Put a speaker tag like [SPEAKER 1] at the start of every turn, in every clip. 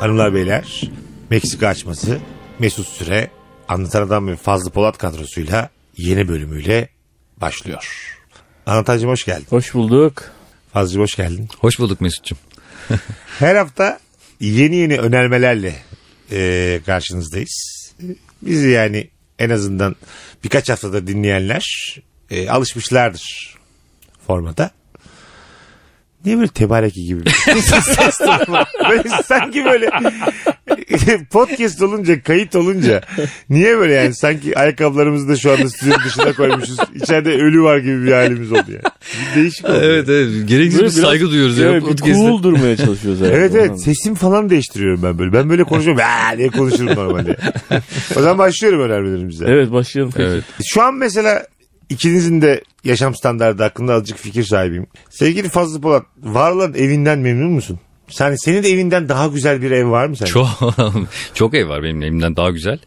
[SPEAKER 1] Hanımlar beyler Meksika açması Mesut Süre Anlatan Adam ve Fazlı Polat kadrosuyla yeni bölümüyle başlıyor. Anlatancım hoş geldin.
[SPEAKER 2] Hoş bulduk.
[SPEAKER 1] Fazlıcım hoş geldin.
[SPEAKER 3] Hoş bulduk Mesut'cum.
[SPEAKER 1] Her hafta yeni yeni önermelerle e, karşınızdayız. Bizi yani en azından birkaç haftada dinleyenler e, alışmışlardır formata. Niye böyle tebareki gibi bir ses tonu var? Böyle sanki böyle podcast olunca, kayıt olunca niye böyle yani sanki ayakkabılarımızı da şu anda stüdyo dışına koymuşuz. İçeride ölü var gibi bir halimiz oldu yani. Bir değişik oldu.
[SPEAKER 3] Evet evet. Gereksiz bir saygı duyuyoruz ya.
[SPEAKER 2] Evet, bir
[SPEAKER 3] podcast'te.
[SPEAKER 2] cool durmaya çalışıyoruz. herhalde.
[SPEAKER 1] Evet evet sesim falan değiştiriyorum ben böyle. Ben böyle konuşuyorum. Aa diye konuşurum normalde. o zaman başlıyorum önermelerimize.
[SPEAKER 2] Evet başlayalım. peki.
[SPEAKER 3] Evet.
[SPEAKER 1] Şu an mesela ikinizin de yaşam standartı hakkında azıcık fikir sahibiyim. Sevgili Fazlı Polat var olan evinden memnun musun? Sen senin de evinden daha güzel bir ev var mı sence?
[SPEAKER 3] Çok, çok ev var benim evimden daha güzel.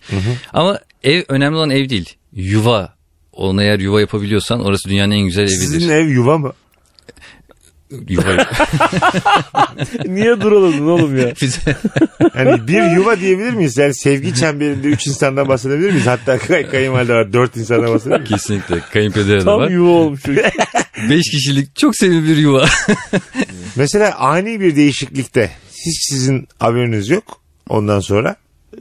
[SPEAKER 3] Ama ev önemli olan ev değil. Yuva. Ona eğer yuva yapabiliyorsan orası dünyanın en güzel evidir.
[SPEAKER 1] Sizin ev yuva mı?
[SPEAKER 3] Yuva.
[SPEAKER 2] Niye duraladın oğlum ya?
[SPEAKER 3] Bize-
[SPEAKER 1] Yani bir yuva diyebilir miyiz? Yani sevgi çemberinde üç insandan bahsedebilir miyiz? Hatta kay kayınvalide var dört insandan bahsedebilir miyiz?
[SPEAKER 3] Kesinlikle. Kayınpederi de
[SPEAKER 2] Tam
[SPEAKER 3] var.
[SPEAKER 2] yuva olmuş.
[SPEAKER 3] Beş kişilik çok sevimli bir yuva.
[SPEAKER 1] Mesela ani bir değişiklikte hiç sizin haberiniz yok ondan sonra.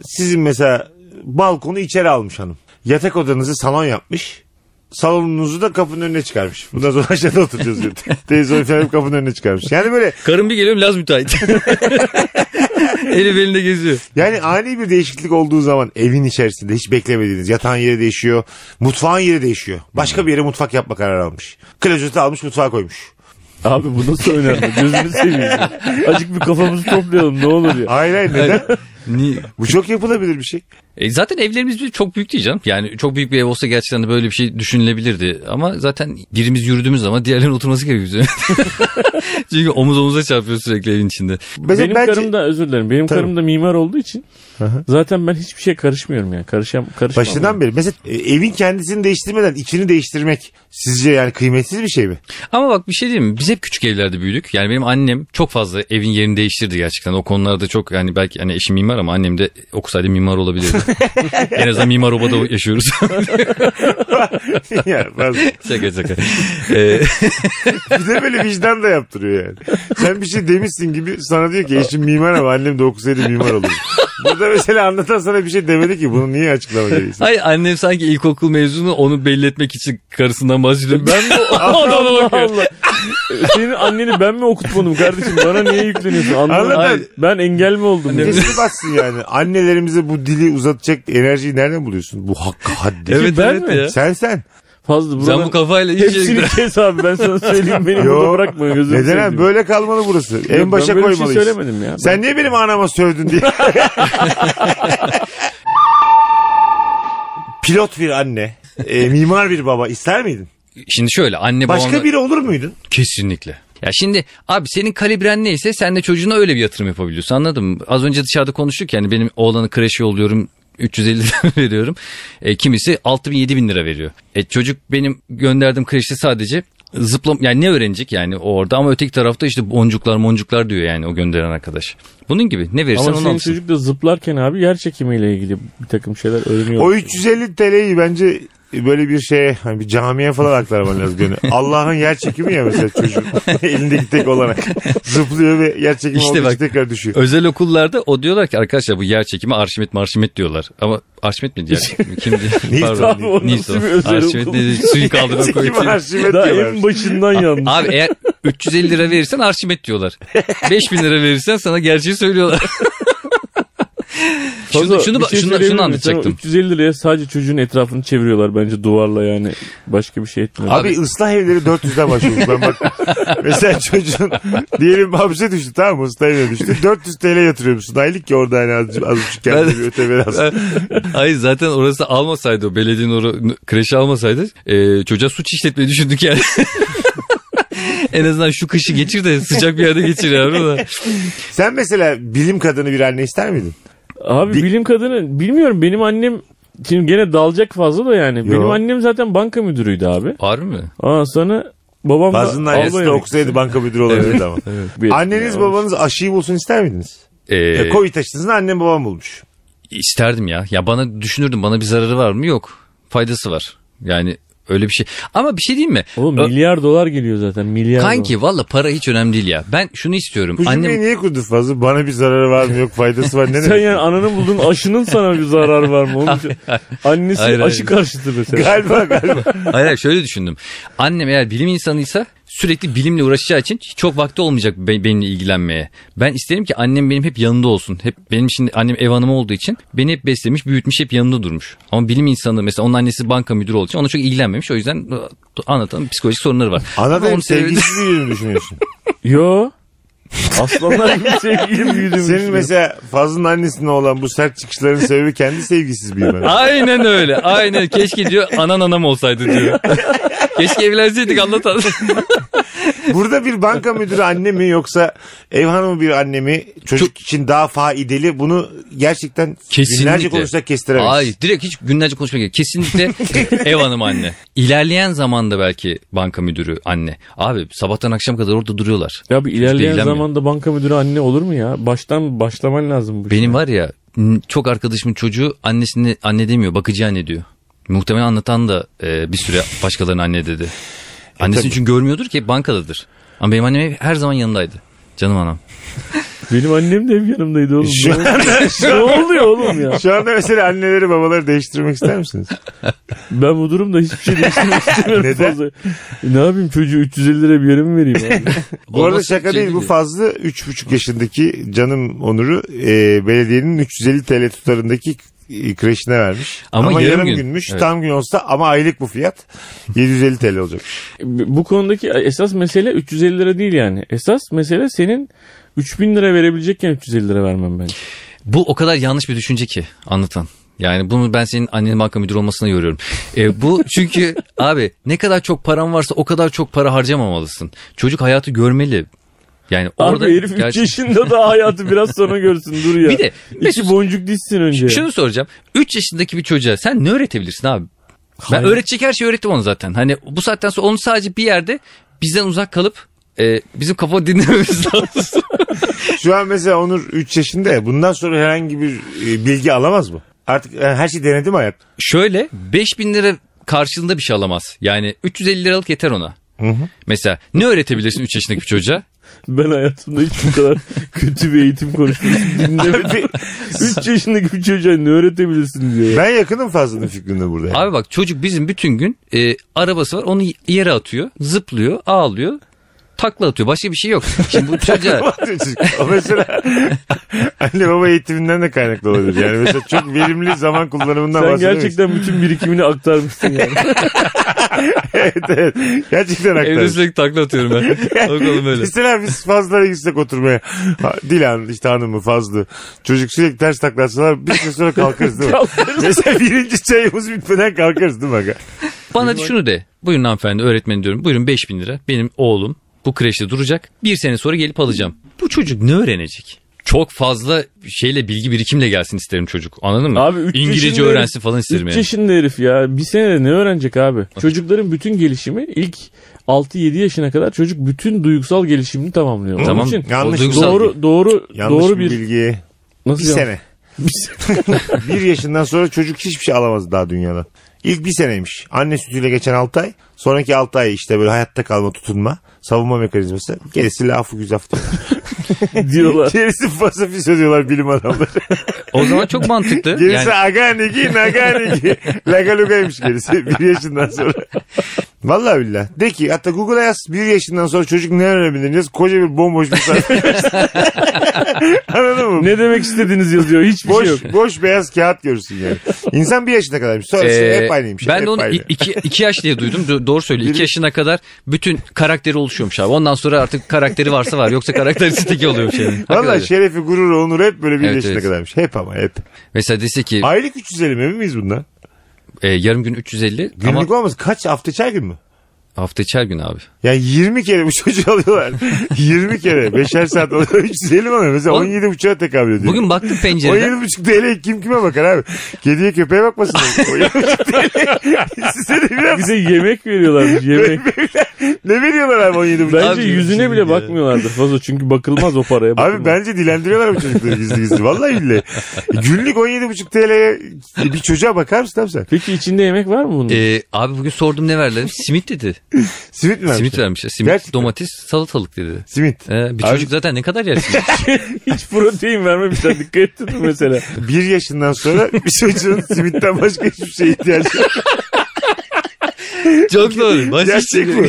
[SPEAKER 1] Sizin mesela balkonu içeri almış hanım. Yatak odanızı salon yapmış. Salonunuzu da kapının önüne çıkarmış. Bundan sonra aşağıda oturacağız diyor. Televizyon falan kapının önüne çıkarmış. Yani böyle
[SPEAKER 3] Karım bir geliyor Laz müteahhit. Eli belinde geziyor.
[SPEAKER 1] yani ani bir değişiklik olduğu zaman evin içerisinde hiç beklemediğiniz yatağın yeri değişiyor. Mutfağın yeri değişiyor. Başka bir yere mutfak yapma kararı almış. Klozeti almış mutfağa koymuş.
[SPEAKER 2] Abi bu nasıl önemli? Gözünü seveyim. ya. Azıcık bir kafamızı toplayalım ne olur ya.
[SPEAKER 1] Hayır hayır neden?
[SPEAKER 3] Ni-
[SPEAKER 1] Bu çok yapılabilir bir şey.
[SPEAKER 3] E zaten evlerimiz bir- çok büyük değil canım. Yani çok büyük bir ev olsa gerçekten de böyle bir şey düşünülebilirdi. Ama zaten birimiz yürüdüğümüz zaman diğerlerinin oturması gerekiyor. Çünkü omuz omuza çarpıyor sürekli evin içinde.
[SPEAKER 1] Mesela
[SPEAKER 2] benim
[SPEAKER 1] bence-
[SPEAKER 2] karım da özür dilerim. Benim
[SPEAKER 1] Tabii.
[SPEAKER 2] karım da mimar olduğu için zaten ben hiçbir şey karışmıyorum yani. Karışam, karışmam.
[SPEAKER 1] Başından beri. Mesela e, evin kendisini değiştirmeden içini değiştirmek sizce yani kıymetsiz bir şey mi?
[SPEAKER 3] Ama bak bir şey diyeyim mi? Biz hep küçük evlerde büyüdük. Yani benim annem çok fazla evin yerini değiştirdi gerçekten. O konularda çok yani belki hani eşim mimar ama annem de okusaydı mimar olabilirdi. en azından mimar obada yaşıyoruz.
[SPEAKER 1] ya fazla.
[SPEAKER 3] şaka şaka. Ee,
[SPEAKER 1] Bir de böyle vicdan da yaptırıyor yani. Sen bir şey demişsin gibi sana diyor ki eşim mimar ama annem de okusaydı mimar olur. Burada mesela anlatan sana bir şey demedi ki bunu niye açıklama gerekiyorsun?
[SPEAKER 3] Hayır annem sanki ilkokul mezunu onu belli etmek için karısından bahsediyor. Ben de
[SPEAKER 2] Allah Allah. Senin anneni ben mi okutmadım kardeşim? Bana niye yükleniyorsun?
[SPEAKER 1] Anladın.
[SPEAKER 2] Hayır, Ben engel mi oldum? ya?
[SPEAKER 1] Kesip batsın yani. Annelerimize bu dili uzatacak enerjiyi nereden buluyorsun? Bu hakkı haddi.
[SPEAKER 3] Evet
[SPEAKER 2] ben
[SPEAKER 3] evet
[SPEAKER 2] mi?
[SPEAKER 3] ya.
[SPEAKER 1] Sen sen.
[SPEAKER 2] Fazla
[SPEAKER 3] Sen
[SPEAKER 2] buradan
[SPEAKER 3] bu kafayla hiç
[SPEAKER 2] hepsini kes abi ben sana söyleyeyim beni burada bırakma gözünü
[SPEAKER 1] Neden abi? Böyle kalmalı burası.
[SPEAKER 2] Yok,
[SPEAKER 1] en başa
[SPEAKER 2] ben böyle bir şey
[SPEAKER 1] koymalıyız.
[SPEAKER 2] söylemedim ya.
[SPEAKER 1] Sen niye benim anama sövdün diye. Pilot bir anne, e, mimar bir baba ister miydin?
[SPEAKER 3] Şimdi şöyle anne
[SPEAKER 1] Başka
[SPEAKER 3] babamla...
[SPEAKER 1] biri olur muydun?
[SPEAKER 3] Kesinlikle. Ya şimdi abi senin kalibren neyse sen de çocuğuna öyle bir yatırım yapabiliyorsun anladın mı? Az önce dışarıda konuştuk yani benim oğlanı kreşe yolluyorum 350 lira veriyorum. E, kimisi 6 bin 7 bin lira veriyor. E, çocuk benim gönderdiğim kreşte sadece zıplam yani ne öğrenecek yani orada ama öteki tarafta işte boncuklar moncuklar diyor yani o gönderen arkadaş. Bunun gibi ne verirsen
[SPEAKER 2] Ama
[SPEAKER 3] onu
[SPEAKER 2] senin çocuk da zıplarken abi yer çekimiyle ilgili bir takım şeyler öğreniyor.
[SPEAKER 1] O 350 TL'yi bence böyle bir şeye hani bir camiye falan aktarman lazım. Yani Allah'ın yer çekimi ya mesela çocuk. Elindeki tek olarak. Zıplıyor ve yer çekimi
[SPEAKER 3] İşte
[SPEAKER 1] olduğu için
[SPEAKER 3] bak-
[SPEAKER 1] tekrar düşüyor.
[SPEAKER 3] Özel okullarda o diyorlar ki arkadaşlar bu yer çekimi Arşimet Marşimet diyorlar. Ama Arşimet mi diyor? Kimdi?
[SPEAKER 1] Newton
[SPEAKER 2] Abi o nasıl bir özel
[SPEAKER 3] Arşimet
[SPEAKER 2] okul?
[SPEAKER 3] suyu kaldırma koyuyor.
[SPEAKER 1] arşivet
[SPEAKER 2] Daha
[SPEAKER 1] diyorlar.
[SPEAKER 2] en başından yanlış.
[SPEAKER 3] Abi eğer 350 lira verirsen Arşimet diyorlar. 5000 lira verirsen sana gerçeği söylüyorlar. Şunu,
[SPEAKER 2] Fazla
[SPEAKER 3] şunu,
[SPEAKER 2] bir şey
[SPEAKER 3] şunu, şunu anlatacaktım.
[SPEAKER 2] 350 liraya sadece çocuğun etrafını çeviriyorlar bence duvarla yani. Başka bir şey etmiyor.
[SPEAKER 1] Abi, ıslah evleri 400'den başlıyor. Ben bak mesela çocuğun diyelim hapse düştü tamam mı? Islah evine düştü. 400 TL yatırıyor musun? Aylık ki orada hani az, az buçuk kendine bir lazım.
[SPEAKER 3] Hayır zaten orası almasaydı o belediyenin or kreşi almasaydı e, çocuğa suç işletmeyi düşündük yani. en azından şu kışı geçir de sıcak bir yerde geçir yavrum da.
[SPEAKER 1] Sen mesela bilim kadını bir anne ister miydin?
[SPEAKER 2] Abi
[SPEAKER 1] Bi-
[SPEAKER 2] bilim kadını bilmiyorum benim annem şimdi gene dalacak fazla da yani. Benim annem zaten banka müdürüydü abi.
[SPEAKER 3] Harbi mi?
[SPEAKER 2] Aa sonra babam da
[SPEAKER 1] Bazının ailesi de
[SPEAKER 2] albay
[SPEAKER 1] okusaydı banka müdürü olabilirdi ama.
[SPEAKER 2] Bir-
[SPEAKER 1] Anneniz
[SPEAKER 2] Ya,
[SPEAKER 1] babanız aşıyı bulsun ister miydiniz?
[SPEAKER 3] Ee,
[SPEAKER 1] E, Covid aşısını annem babam bulmuş.
[SPEAKER 3] isterdim ya. Ya bana düşünürdüm bana bir zararı var mı? Yok. Faydası var. Yani öyle bir şey. Ama bir şey diyeyim mi?
[SPEAKER 2] Oğlum
[SPEAKER 3] Ö-
[SPEAKER 2] milyar dolar geliyor zaten milyar dolar.
[SPEAKER 3] Kanki valla para hiç önemli değil ya. Ben şunu istiyorum.
[SPEAKER 1] Bu cümleyi
[SPEAKER 3] Annem
[SPEAKER 1] niye kurdun fazla? Bana bir zararı var mı yok faydası var ne
[SPEAKER 2] Sen
[SPEAKER 1] demek?
[SPEAKER 2] yani ananın bulduğun aşının sana bir zararı var mı? Oğlum, annesi
[SPEAKER 3] Hayır, hayır.
[SPEAKER 2] aşı karşıtı mesela.
[SPEAKER 1] Galiba galiba.
[SPEAKER 3] Hayır hayır şöyle düşündüm. Annem eğer bilim insanıysa sürekli bilimle uğraşacağı için çok vakti olmayacak be- benimle ilgilenmeye. Ben isterim ki annem benim hep yanında olsun. Hep benim şimdi annem ev hanımı olduğu için beni hep beslemiş, büyütmüş, hep yanında durmuş. Ama bilim insanı mesela onun annesi banka müdürü olduğu için ona çok ilgilenmemiş. O yüzden e, anlatan psikolojik sorunları var.
[SPEAKER 1] Ana
[SPEAKER 3] Ama
[SPEAKER 1] sevgisiz büyüdüğünü düşünüyorsun.
[SPEAKER 2] Yo. Aslanlar gibi sevgilim büyüdüm.
[SPEAKER 1] Senin mesela Fazlı'nın annesine olan bu sert çıkışların sebebi kendi sevgisiz büyümen.
[SPEAKER 3] Aynen öyle. Aynen. Keşke diyor anan anam olsaydı diyor. Keşke evlenseydik anlatan.
[SPEAKER 1] Burada bir banka müdürü anne mi yoksa ev hanımı bir anne mi çocuk için daha faydalı bunu gerçekten
[SPEAKER 3] Kesinlikle.
[SPEAKER 1] günlerce konuşsak kestiremeyiz.
[SPEAKER 3] Ay direkt hiç günlerce konuşmak gerek. Kesinlikle ev hanımı anne. İlerleyen zamanda belki banka müdürü anne. Abi sabahtan akşam kadar orada duruyorlar.
[SPEAKER 2] Ya bir ilerleyen
[SPEAKER 3] ilgilenmiyor.
[SPEAKER 2] Zamanda banka müdürü anne olur mu ya? Baştan başlaman lazım bu
[SPEAKER 3] Benim
[SPEAKER 2] işe.
[SPEAKER 3] var ya çok arkadaşımın çocuğu annesini anne demiyor bakıcı anne diyor. Muhtemelen anlatan da e, bir süre başkalarına anne dedi. Annesini
[SPEAKER 1] tabii.
[SPEAKER 3] çünkü görmüyordur ki bankadadır. Ama benim annem hep her zaman yanındaydı. Canım anam.
[SPEAKER 2] Benim annem de hep yanımdaydı oğlum.
[SPEAKER 1] Şu
[SPEAKER 2] ne,
[SPEAKER 1] anda,
[SPEAKER 2] ne oluyor oğlum ya?
[SPEAKER 1] şu anda mesela anneleri babaları değiştirmek ister misiniz?
[SPEAKER 2] Ben bu durumda hiçbir şey değiştirmek istemiyorum
[SPEAKER 1] Neden?
[SPEAKER 2] fazla. E, Ne yapayım çocuğu 350 lira bir yere mi vereyim abi?
[SPEAKER 1] Bu arada şaka değil bu fazla 3,5 yaşındaki canım Onur'u e, belediyenin 350 TL tutarındaki e, kreşine vermiş.
[SPEAKER 3] Ama
[SPEAKER 1] Ama,
[SPEAKER 3] yarım
[SPEAKER 1] yarım
[SPEAKER 3] gün.
[SPEAKER 1] günmüş.
[SPEAKER 3] Evet.
[SPEAKER 1] Tam gün olsa ama aylık bu fiyat 750 TL olacak.
[SPEAKER 2] bu konudaki esas mesele 350 lira değil yani. Esas mesele senin 3000 lira verebilecekken 350 lira vermem bence.
[SPEAKER 3] Bu o kadar yanlış bir düşünce ki anlatan. Yani bunu ben senin annenin banka müdürü olmasına yoruyorum. E, bu çünkü abi ne kadar çok paran varsa o kadar çok para harcamamalısın. Çocuk hayatı görmeli. Yani orada
[SPEAKER 2] Abi herif 3
[SPEAKER 3] gerçi-
[SPEAKER 2] yaşında da hayatı biraz sonra görsün dur ya.
[SPEAKER 3] Bir de
[SPEAKER 2] İki boncuk dizsin önce.
[SPEAKER 3] Şunu soracağım. 3 yaşındaki bir çocuğa sen ne öğretebilirsin abi? Ben
[SPEAKER 2] Hayır.
[SPEAKER 3] öğretecek her şeyi öğrettim onu zaten. Hani bu saatten sonra onu sadece bir yerde bizden uzak kalıp e, bizim kafa dinlememiz lazım.
[SPEAKER 1] Şu an mesela Onur 3 yaşında ya bundan sonra herhangi bir e, bilgi alamaz mı? Artık e, her şey denedi mi hayat?
[SPEAKER 3] Şöyle 5000 lira karşılığında bir şey alamaz. Yani 350 liralık yeter ona. Mesela ne öğretebilirsin 3 yaşındaki bir çocuğa?
[SPEAKER 2] Ben hayatımda hiç bu kadar kötü bir eğitim konuşması dinlemedim. 3 yaşındaki bir çocuğa ne öğretebilirsin ya.
[SPEAKER 1] Ben yakınım Fazlı'nın fikrinde burada. yani.
[SPEAKER 3] Abi bak çocuk bizim bütün gün e, arabası var onu yere atıyor, zıplıyor, ağlıyor, takla atıyor. Başka bir şey yok. Şimdi bu çocuğa
[SPEAKER 1] o mesela anne baba eğitiminden de kaynaklı olabilir. Yani mesela çok verimli zaman kullanımından
[SPEAKER 2] Sen
[SPEAKER 1] bahsedemeyiz.
[SPEAKER 2] gerçekten bütün birikimini aktarmışsın yani.
[SPEAKER 1] evet, evet. Gerçekten
[SPEAKER 3] evde
[SPEAKER 1] aktarız.
[SPEAKER 3] sürekli takla atıyorum ben. Bakalım öyle.
[SPEAKER 1] Mesela biz fazlara gitsek oturmaya. Dilan işte hanımı fazla. Çocuk sürekli ters taklatsalar bir süre sonra kalkarız değil mi? Mesela birinci çayımız bitmeden kalkarız değil mi? aga?
[SPEAKER 3] Bana şunu de. Buyurun hanımefendi öğretmen diyorum. Buyurun 5000 lira. Benim oğlum bu kreşte duracak. Bir sene sonra gelip alacağım. Bu çocuk ne öğrenecek? Çok fazla şeyle bilgi birikimle gelsin isterim çocuk. Anladın mı?
[SPEAKER 2] Abi üç
[SPEAKER 3] İngilizce
[SPEAKER 2] yaşında
[SPEAKER 3] öğrensin
[SPEAKER 2] herif-
[SPEAKER 3] falan isterim
[SPEAKER 2] üç
[SPEAKER 3] yani.
[SPEAKER 2] yaşında herif ya. Bir senede ne öğrenecek abi? Çocukların bütün gelişimi ilk 6-7 yaşına kadar çocuk bütün duygusal gelişimini tamamlıyor. Onun
[SPEAKER 3] Tamam.
[SPEAKER 2] için
[SPEAKER 1] Yanlış
[SPEAKER 3] duygusal-
[SPEAKER 2] doğru doğru
[SPEAKER 1] Yanlış
[SPEAKER 2] doğru
[SPEAKER 1] bir
[SPEAKER 2] bir,
[SPEAKER 1] bilgi.
[SPEAKER 2] nasıl
[SPEAKER 1] Bir
[SPEAKER 2] yanlış?
[SPEAKER 1] sene.
[SPEAKER 2] Bir
[SPEAKER 1] yaşından sonra çocuk hiçbir şey alamaz daha dünyadan. İlk bir seneymiş. Anne sütüyle geçen 6 ay. Sonraki 6 ay işte böyle hayatta kalma tutunma. Savunma mekanizması. Gerisi lafı güzaf diyorlar. Gerisi fasafis diyorlar bilim adamları.
[SPEAKER 3] O zaman çok mantıklı.
[SPEAKER 1] Gerisi
[SPEAKER 3] yani
[SPEAKER 1] aganigi naganigi. Lagalugaymış gerisi bir yaşından sonra. Vallahi billah. De ki hatta Google'a yaz bir yaşından sonra çocuk ne öğrenebilir? Koca bir bomboş bir sayfa. Anladın mı?
[SPEAKER 2] ne demek istediğiniz yazıyor. Hiçbir
[SPEAKER 1] Boş,
[SPEAKER 2] şey yok.
[SPEAKER 1] boş beyaz kağıt görürsün yani. İnsan bir yaşına kadarmış. Sonrası
[SPEAKER 3] Ee,
[SPEAKER 1] hep aynıymış.
[SPEAKER 3] ben
[SPEAKER 1] hep
[SPEAKER 3] de onu
[SPEAKER 1] aynı.
[SPEAKER 3] 2 yaş diye duydum. Do- Doğru söylüyor. 2 yaşına kadar bütün karakteri oluşuyormuş abi. Ondan sonra artık karakteri varsa var. Yoksa karakteri stiki oluyormuş yani.
[SPEAKER 1] Valla şerefi, gururu, onur hep böyle bir
[SPEAKER 3] Evet,
[SPEAKER 1] yaşına
[SPEAKER 3] evet.
[SPEAKER 1] kadarmış. Hep ama hep.
[SPEAKER 3] Mesela dese ki
[SPEAKER 1] Aylık 350 mi miyiz bundan?
[SPEAKER 3] e, yarım gün 350
[SPEAKER 1] Günlük
[SPEAKER 3] ama
[SPEAKER 1] olmaz. Kaç hafta içer gün mü?
[SPEAKER 3] Hafta içi her gün abi.
[SPEAKER 1] Ya 20 kere bu çocuğu alıyorlar. 20 kere. Beşer saat alıyorlar. 350 mi alıyor? Mesela
[SPEAKER 3] Oğlum,
[SPEAKER 1] 17 buçuğa tekabül ediyor.
[SPEAKER 3] Bugün baktım pencereden.
[SPEAKER 1] 17 buçuk TL kim kime bakar abi? Kediye köpeğe bakmasın. 17 buçuk TL. Size de biraz
[SPEAKER 2] Bize yemek veriyorlarmış yemek.
[SPEAKER 1] ne veriyorlar abi 17 buçuk?
[SPEAKER 2] Bence
[SPEAKER 3] Abi,
[SPEAKER 2] yüzüne bile
[SPEAKER 3] ya.
[SPEAKER 2] bakmıyorlardır fazla çünkü bakılmaz o paraya.
[SPEAKER 1] Abi
[SPEAKER 2] bakılmaz.
[SPEAKER 1] bence dilendiriyorlar bu çocukları gizli gizli. Vallahi billahi. Günlük 17,5 TL'ye bir çocuğa bakar mısın abi sen?
[SPEAKER 2] Peki içinde yemek var mı bunun?
[SPEAKER 3] Ee, abi bugün sordum ne verdiler? Simit dedi.
[SPEAKER 1] Simit mi vermişler?
[SPEAKER 3] Simit vermişler. Simit,
[SPEAKER 1] Gerçekten.
[SPEAKER 3] domates, salatalık dedi.
[SPEAKER 1] Simit.
[SPEAKER 3] Ee, bir
[SPEAKER 1] Abi-
[SPEAKER 3] çocuk zaten ne kadar yer simit?
[SPEAKER 2] Hiç protein vermemişler dikkat ettin mi mesela?
[SPEAKER 1] Bir yaşından sonra bir çocuğun simitten başka hiçbir şeye ihtiyacı yok.
[SPEAKER 3] Çok doğru. Başka
[SPEAKER 1] Gerçek bu.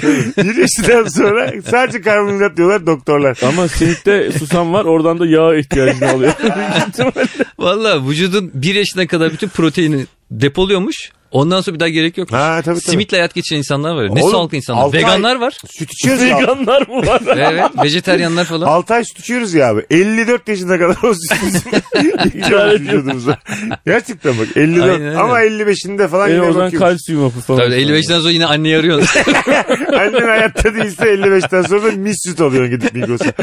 [SPEAKER 1] Bir yaşından sonra sadece karbonhidrat diyorlar doktorlar.
[SPEAKER 2] Ama simitte susam var oradan da yağ ihtiyacını alıyor.
[SPEAKER 3] Valla vücudun bir yaşına kadar bütün proteini depoluyormuş. Ondan sonra bir daha gerek yok.
[SPEAKER 1] Ha tabii tabii.
[SPEAKER 3] Simitle hayat geçiren insanlar var. Ne
[SPEAKER 1] Oğlum,
[SPEAKER 3] sağlıklı insanlar.
[SPEAKER 1] altı ay-
[SPEAKER 3] Veganlar var.
[SPEAKER 1] Süt içiyoruz ya.
[SPEAKER 2] Veganlar mı var?
[SPEAKER 3] evet. Vejeteryanlar falan.
[SPEAKER 1] 6 ay süt içiyoruz ya abi. 54 yaşına kadar o süt içiyoruz vücudumuza. Gerçekten bak 54
[SPEAKER 3] Aynen öyle.
[SPEAKER 1] ama 55'inde falan
[SPEAKER 2] E
[SPEAKER 1] yine
[SPEAKER 2] o zaman
[SPEAKER 1] bakıyoruz.
[SPEAKER 2] kalsiyum hapı falan.
[SPEAKER 3] Tabii 55'ten sonra yine anneyi arıyorsun.
[SPEAKER 1] Annen hayatta değilse 55'ten sonra da mis süt alıyorsun gidip Migros'a.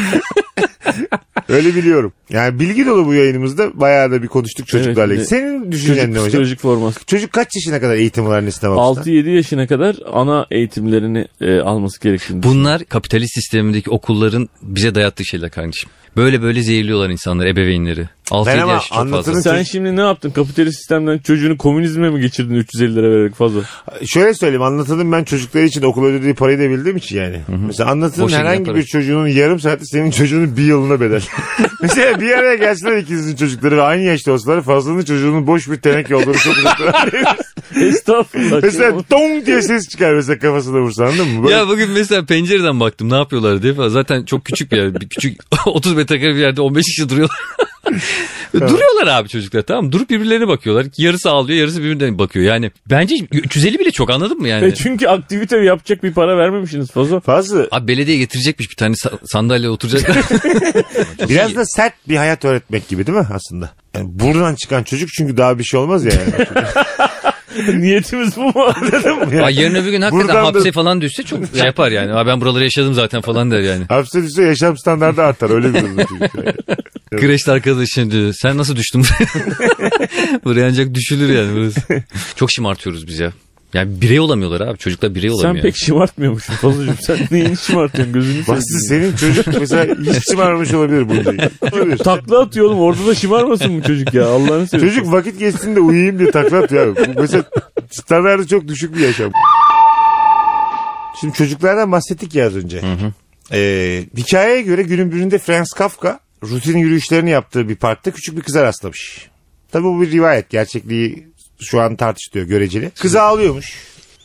[SPEAKER 1] Öyle biliyorum. Yani bilgi dolu bu yayınımızda bayağı da bir konuştuk çocuklarla.
[SPEAKER 2] Evet,
[SPEAKER 1] ilgili. Senin düşüncen
[SPEAKER 2] Çocuk
[SPEAKER 1] ne hocam?
[SPEAKER 2] psikolojik forması.
[SPEAKER 1] Çocuk kaç yaşına kadar eğitim var babasına?
[SPEAKER 2] 6-7 yaşına kadar ana eğitimlerini e, alması gerektiğini
[SPEAKER 3] Bunlar kapitalist sistemindeki okulların bize dayattığı şeyler kardeşim. Böyle böyle zehirliyorlar insanları, ebeveynleri. 6-7
[SPEAKER 1] Ben ama
[SPEAKER 3] yaş çok
[SPEAKER 1] anlatırım-
[SPEAKER 3] fazla.
[SPEAKER 2] Sen
[SPEAKER 1] Çocuk-
[SPEAKER 2] şimdi ne yaptın? Kapitalist sistemden çocuğunu komünizme mi geçirdin 350 lira vererek fazla?
[SPEAKER 1] Şöyle söyleyeyim anlatalım ben çocuklar için okul ödediği parayı da bildiğim için yani. Mesela
[SPEAKER 3] şekilde
[SPEAKER 1] herhangi bir çocuğunun yarım saati senin çocuğunun bir yılına bedel. Mesela bir araya gelseler ikinizin çocukları ve aynı yaşta olsalar fazlanın çocuğunun boş bir teneke olduğunu çok uzaktan
[SPEAKER 2] Estağfurullah.
[SPEAKER 1] Mesela dong diye ses çıkar mesela kafasına vursa anladın mı? Böyle
[SPEAKER 3] Ya bugün mesela pencereden baktım ne yapıyorlar diye falan. Zaten çok küçük bir yer. Bir küçük 30 metrekare bir yerde 15 kişi duruyorlar. Duruyorlar abi çocuklar tamam mı? Durup birbirlerine bakıyorlar. Yarısı ağlıyor yarısı birbirine bakıyor. Yani bence 350 bile çok anladın mı yani?
[SPEAKER 2] E çünkü aktivite yapacak bir para vermemişsiniz fazla.
[SPEAKER 1] Fazla
[SPEAKER 3] Abi belediye getirecekmiş bir tane sa- sandalye oturacaklar.
[SPEAKER 1] biraz da sert bir hayat öğretmek gibi değil mi aslında? Yani buradan çıkan çocuk çünkü daha bir şey olmaz ya yani.
[SPEAKER 2] Niyetimiz bu mu?
[SPEAKER 1] Mı?
[SPEAKER 3] Ay yarın öbür gün hakikaten
[SPEAKER 1] Buradan da-
[SPEAKER 3] hapse falan düşse çok şey yapar yani. Abi ben buraları yaşadım zaten falan der yani.
[SPEAKER 1] Hapse düşse yaşam standartı artar öyle bir yani.
[SPEAKER 3] Kreşte arkadaşın diyor. Sen nasıl düştün buraya? buraya ancak düşülür yani burası. Çok şımartıyoruz biz ya. Yani birey olamıyorlar abi. Çocuklar birey
[SPEAKER 2] Sen
[SPEAKER 3] olamıyor.
[SPEAKER 2] pek şımartmıyormuşsun fazlacığım. Sen neyini şımartıyorsun gözünü seveyim.
[SPEAKER 1] senin çocuk mesela hiç şımarmış olabilir bunca yıl. Olabilir.
[SPEAKER 2] Takla atıyor oğlum orada da şımarmasın bu çocuk ya Allah'ını seversen.
[SPEAKER 1] Çocuk vakit geçsin de uyuyayım diye takla atıyor abi. Bu Mesela standartı çok düşük bir yaşam. Şimdi çocuklardan bahsettik ya az önce. Ee, hikayeye göre günün birinde Franz Kafka rutin yürüyüşlerini yaptığı bir parkta küçük bir kıza rastlamış. Tabii bu bir rivayet. Gerçekliği şu an tartışılıyor göreceli. Kız ağlıyormuş.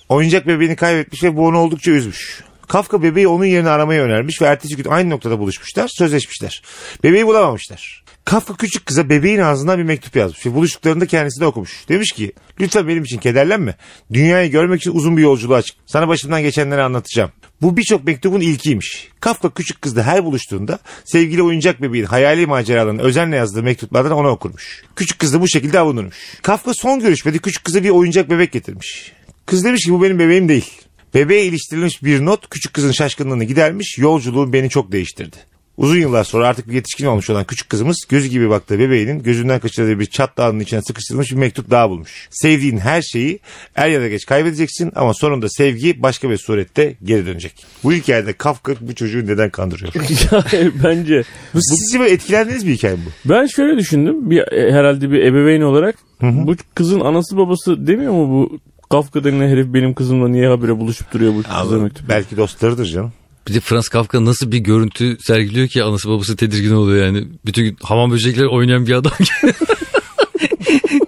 [SPEAKER 1] Oyuncak bebeğini kaybetmiş ve bu onu oldukça üzmüş. Kafka bebeği onun yerine aramaya önermiş ve ertesi gün aynı noktada buluşmuşlar, sözleşmişler. Bebeği bulamamışlar. Kafka küçük kıza bebeğin ağzından bir mektup yazmış ve buluştuklarında kendisi de okumuş. Demiş ki lütfen benim için kederlenme. Dünyayı görmek için uzun bir yolculuğa çık. Sana başımdan geçenleri anlatacağım. Bu birçok mektubun ilkiymiş. Kafka küçük kızla her buluştuğunda sevgili oyuncak bebeğin hayali maceralarını özenle yazdığı mektuplardan ona okurmuş. Küçük kız da bu şekilde avunurmuş. Kafka son görüşmede küçük kıza bir oyuncak bebek getirmiş. Kız demiş ki bu benim bebeğim değil. Bebeğe iliştirilmiş bir not küçük kızın şaşkınlığını gidermiş. Yolculuğum beni çok değiştirdi. Uzun yıllar sonra artık bir yetişkin olmuş olan küçük kızımız gözü gibi baktığı bebeğinin gözünden kaçırdığı bir çat dağının içine sıkıştırılmış bir mektup daha bulmuş. Sevdiğin her şeyi er ya da geç kaybedeceksin ama sonunda sevgi başka bir surette geri dönecek. Bu hikayede Kafka bu çocuğu neden kandırıyor?
[SPEAKER 2] Bence.
[SPEAKER 1] bu, sizce böyle etkilendiğiniz bir hikaye bu?
[SPEAKER 2] Ben şöyle düşündüm. Bir, e, herhalde bir ebeveyn olarak. Bu kızın anası babası demiyor mu bu Kafka denilen herif benim kızımla niye habire buluşup duruyor bu kıza mektup.
[SPEAKER 1] Belki dostlarıdır canım.
[SPEAKER 3] Bir de Franz Kafka nasıl bir görüntü sergiliyor ki anası babası tedirgin oluyor yani. Bütün gün hamam böcekleri oynayan bir adam.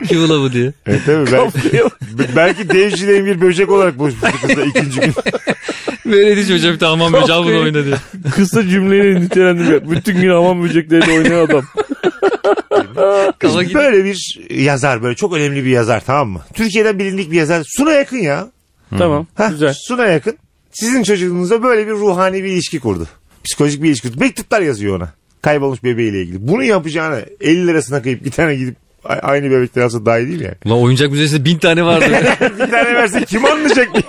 [SPEAKER 3] Kim bu diye.
[SPEAKER 1] Evet tabii belki, belki devcilerin bir böcek olarak buluşmuştu kızla ikinci gün.
[SPEAKER 3] Böyle değil hocam bir hamam böceği al bunu oyna diye.
[SPEAKER 2] Kısa cümleyle nitelendim ya. Bütün gün hamam böcekleriyle oynayan adam.
[SPEAKER 3] Kafa.
[SPEAKER 1] Böyle bir yazar böyle çok önemli bir yazar tamam mı? Türkiye'den bilindik bir yazar. Suna yakın ya.
[SPEAKER 2] Tamam
[SPEAKER 1] Heh,
[SPEAKER 2] güzel.
[SPEAKER 1] Suna yakın. Sizin çocuğunuzla böyle bir ruhani bir ilişki kurdu. Psikolojik bir ilişki kurdu. Mektuplar yazıyor ona. Kaybolmuş bebeğiyle ilgili. Bunu yapacağına 50 lirasına kayıp bir tane gidip aynı bebekten alsa daha iyi değil yani?
[SPEAKER 3] Ulan oyuncak müzesinde bin tane vardı.
[SPEAKER 1] bir tane verse kim anlayacak diye.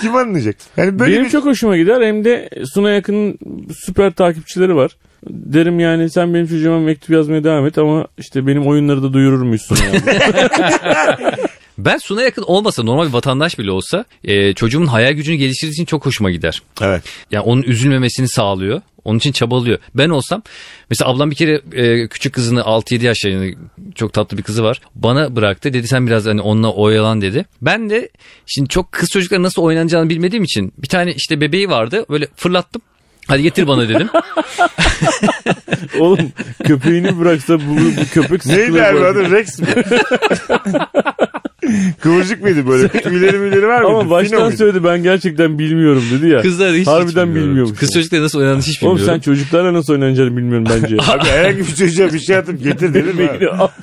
[SPEAKER 1] Kim anlayacak? Yani böyle
[SPEAKER 2] Benim
[SPEAKER 1] bir...
[SPEAKER 2] çok hoşuma gider hem de Suna Yakın'ın süper takipçileri var. Derim yani sen benim çocuğuma mektup yazmaya devam et ama işte benim oyunları da duyurur musun yani.
[SPEAKER 3] Ben Suna yakın olmasa normal bir vatandaş bile olsa e, çocuğumun hayal gücünü geliştirdiği için çok hoşuma gider.
[SPEAKER 1] Evet.
[SPEAKER 3] Yani onun üzülmemesini sağlıyor. Onun için çabalıyor. Ben olsam mesela ablam bir kere e, küçük kızını 6-7 yaşlarında çok tatlı bir kızı var. Bana bıraktı. Dedi sen biraz hani onunla oyalan dedi. Ben de şimdi çok kız çocuklar nasıl oynanacağını bilmediğim için bir tane işte bebeği vardı. Böyle fırlattım. Hadi getir bana dedim.
[SPEAKER 2] Oğlum köpeğini bıraksa bu, bu köpek
[SPEAKER 1] Neydi
[SPEAKER 2] sıkılır
[SPEAKER 1] abi adı Rex mi? Kıvırcık mıydı böyle? Tüyleri müyleri var mıydı?
[SPEAKER 2] Ama baştan
[SPEAKER 1] muydu?
[SPEAKER 2] söyledi ben gerçekten bilmiyorum dedi ya.
[SPEAKER 3] Kızlar hiç
[SPEAKER 2] Harbiden
[SPEAKER 3] hiç bilmiyorum.
[SPEAKER 2] bilmiyormuş.
[SPEAKER 3] Kız çocuklar nasıl oynandığını hiç
[SPEAKER 2] Oğlum
[SPEAKER 3] bilmiyorum.
[SPEAKER 2] sen çocuklarla nasıl oynanacağını bilmiyorum bence.
[SPEAKER 1] Abi herhangi bir çocuğa bir şey atıp getir dedim mi?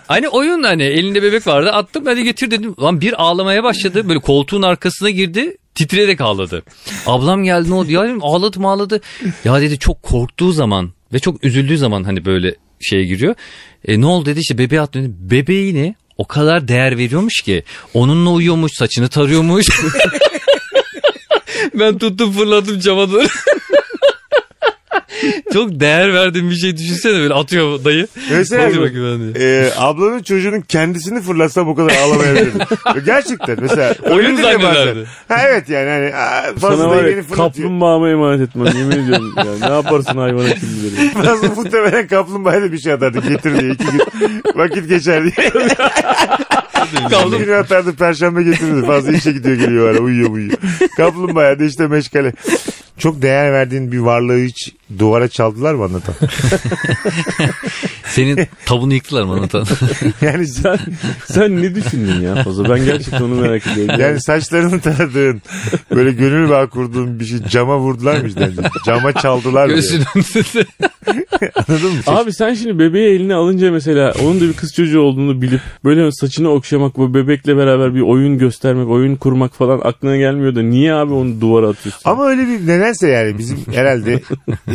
[SPEAKER 3] Hani oyun hani elinde bebek vardı attım hadi getir dedim. Lan bir ağlamaya başladı böyle koltuğun arkasına girdi titreyerek ağladı. Ablam geldi ne oldu ya dedim ağladı mı ağladı. Ya dedi çok korktuğu zaman ve çok üzüldüğü zaman hani böyle şeye giriyor. E, ne oldu dedi işte bebeğe attı. dedi. Bebeğine o kadar değer veriyormuş ki onunla uyuyormuş saçını tarıyormuş. ben tuttum fırladım cama doğru. Çok değer verdiğim bir şey düşünsene böyle atıyor dayı.
[SPEAKER 1] Mesela
[SPEAKER 3] Hadi bakayım ben
[SPEAKER 1] e, ablanın çocuğunun kendisini fırlatsam o kadar ağlamayabilirdim. Gerçekten mesela.
[SPEAKER 3] Oyun zannederdi.
[SPEAKER 1] Ha evet yani hani fazla
[SPEAKER 2] Sana
[SPEAKER 1] da
[SPEAKER 2] var ya kaplumbağama emanet etmem yemin ediyorum. Ya. Ne yaparsın hayvana kim bilir.
[SPEAKER 1] Fazla muhtemelen kaplumbağaya da bir şey atardı. Getir diye iki gün vakit geçer diye. Kaldı günü atardı perşembe getirirdi. Fazla işe gidiyor geliyor ara uyuyor uyuyor. Kaplumbağa da işte meşgale. Çok değer verdiğin bir varlığı hiç duvara çaldılar mı anlatan?
[SPEAKER 3] Senin tavunu yıktılar mı anlatan?
[SPEAKER 1] Yani
[SPEAKER 2] Sen, sen ne düşündün ya Fazla? Ben gerçekten onu merak ediyorum.
[SPEAKER 1] yani saçlarını taradığın böyle gönül bağ kurduğun bir şey cama vurdular mı işte? Cama çaldılar mı? diye.
[SPEAKER 3] Göğsünün.
[SPEAKER 1] Anladın mı?
[SPEAKER 2] Abi sen şimdi bebeği eline alınca mesela onun da bir kız çocuğu olduğunu bilip böyle saçını okşamak ve bebekle beraber bir oyun göstermek, oyun kurmak falan aklına gelmiyor da niye abi onu duvara atıyorsun?
[SPEAKER 1] Ama öyle bir nedense yani bizim herhalde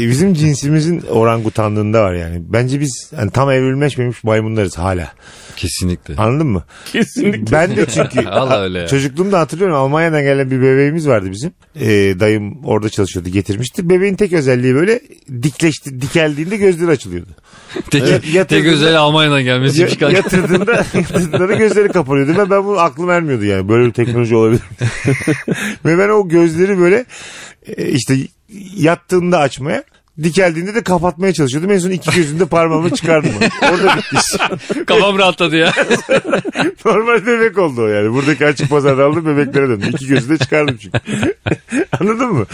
[SPEAKER 1] bizim cinsimizin orangutanlığında var yani. Bence biz hani tam evrilmeşmemiş maymunlarız hala.
[SPEAKER 3] Kesinlikle.
[SPEAKER 1] Anladın mı?
[SPEAKER 2] Kesinlikle.
[SPEAKER 1] Ben de çünkü
[SPEAKER 3] Allah öyle ya.
[SPEAKER 1] çocukluğumda hatırlıyorum Almanya'dan gelen bir bebeğimiz vardı bizim. Ee, dayım orada çalışıyordu getirmişti. Bebeğin tek özelliği böyle dikleşti, dikeldiğinde gözleri açılıyordu.
[SPEAKER 3] Tek,
[SPEAKER 1] yatırdığında-
[SPEAKER 3] tek özel Almanya'dan gelmesi
[SPEAKER 1] Ya,
[SPEAKER 3] çıkan.
[SPEAKER 1] yatırdığında, yatırdığında da gözleri kapanıyordu ve ben bunu aklım ermiyordu yani böyle bir teknoloji olabilir. ve ben o gözleri böyle e, işte yattığında açmaya dikeldiğinde de kapatmaya çalışıyordum. En son iki gözünde parmağımı çıkardım. Orada bitti iş.
[SPEAKER 3] Kafam rahatladı ya.
[SPEAKER 1] Normal bebek oldu o yani. Buradaki açık pazarda aldım bebeklere döndü. İki gözü de çıkardım çünkü. Anladın mı?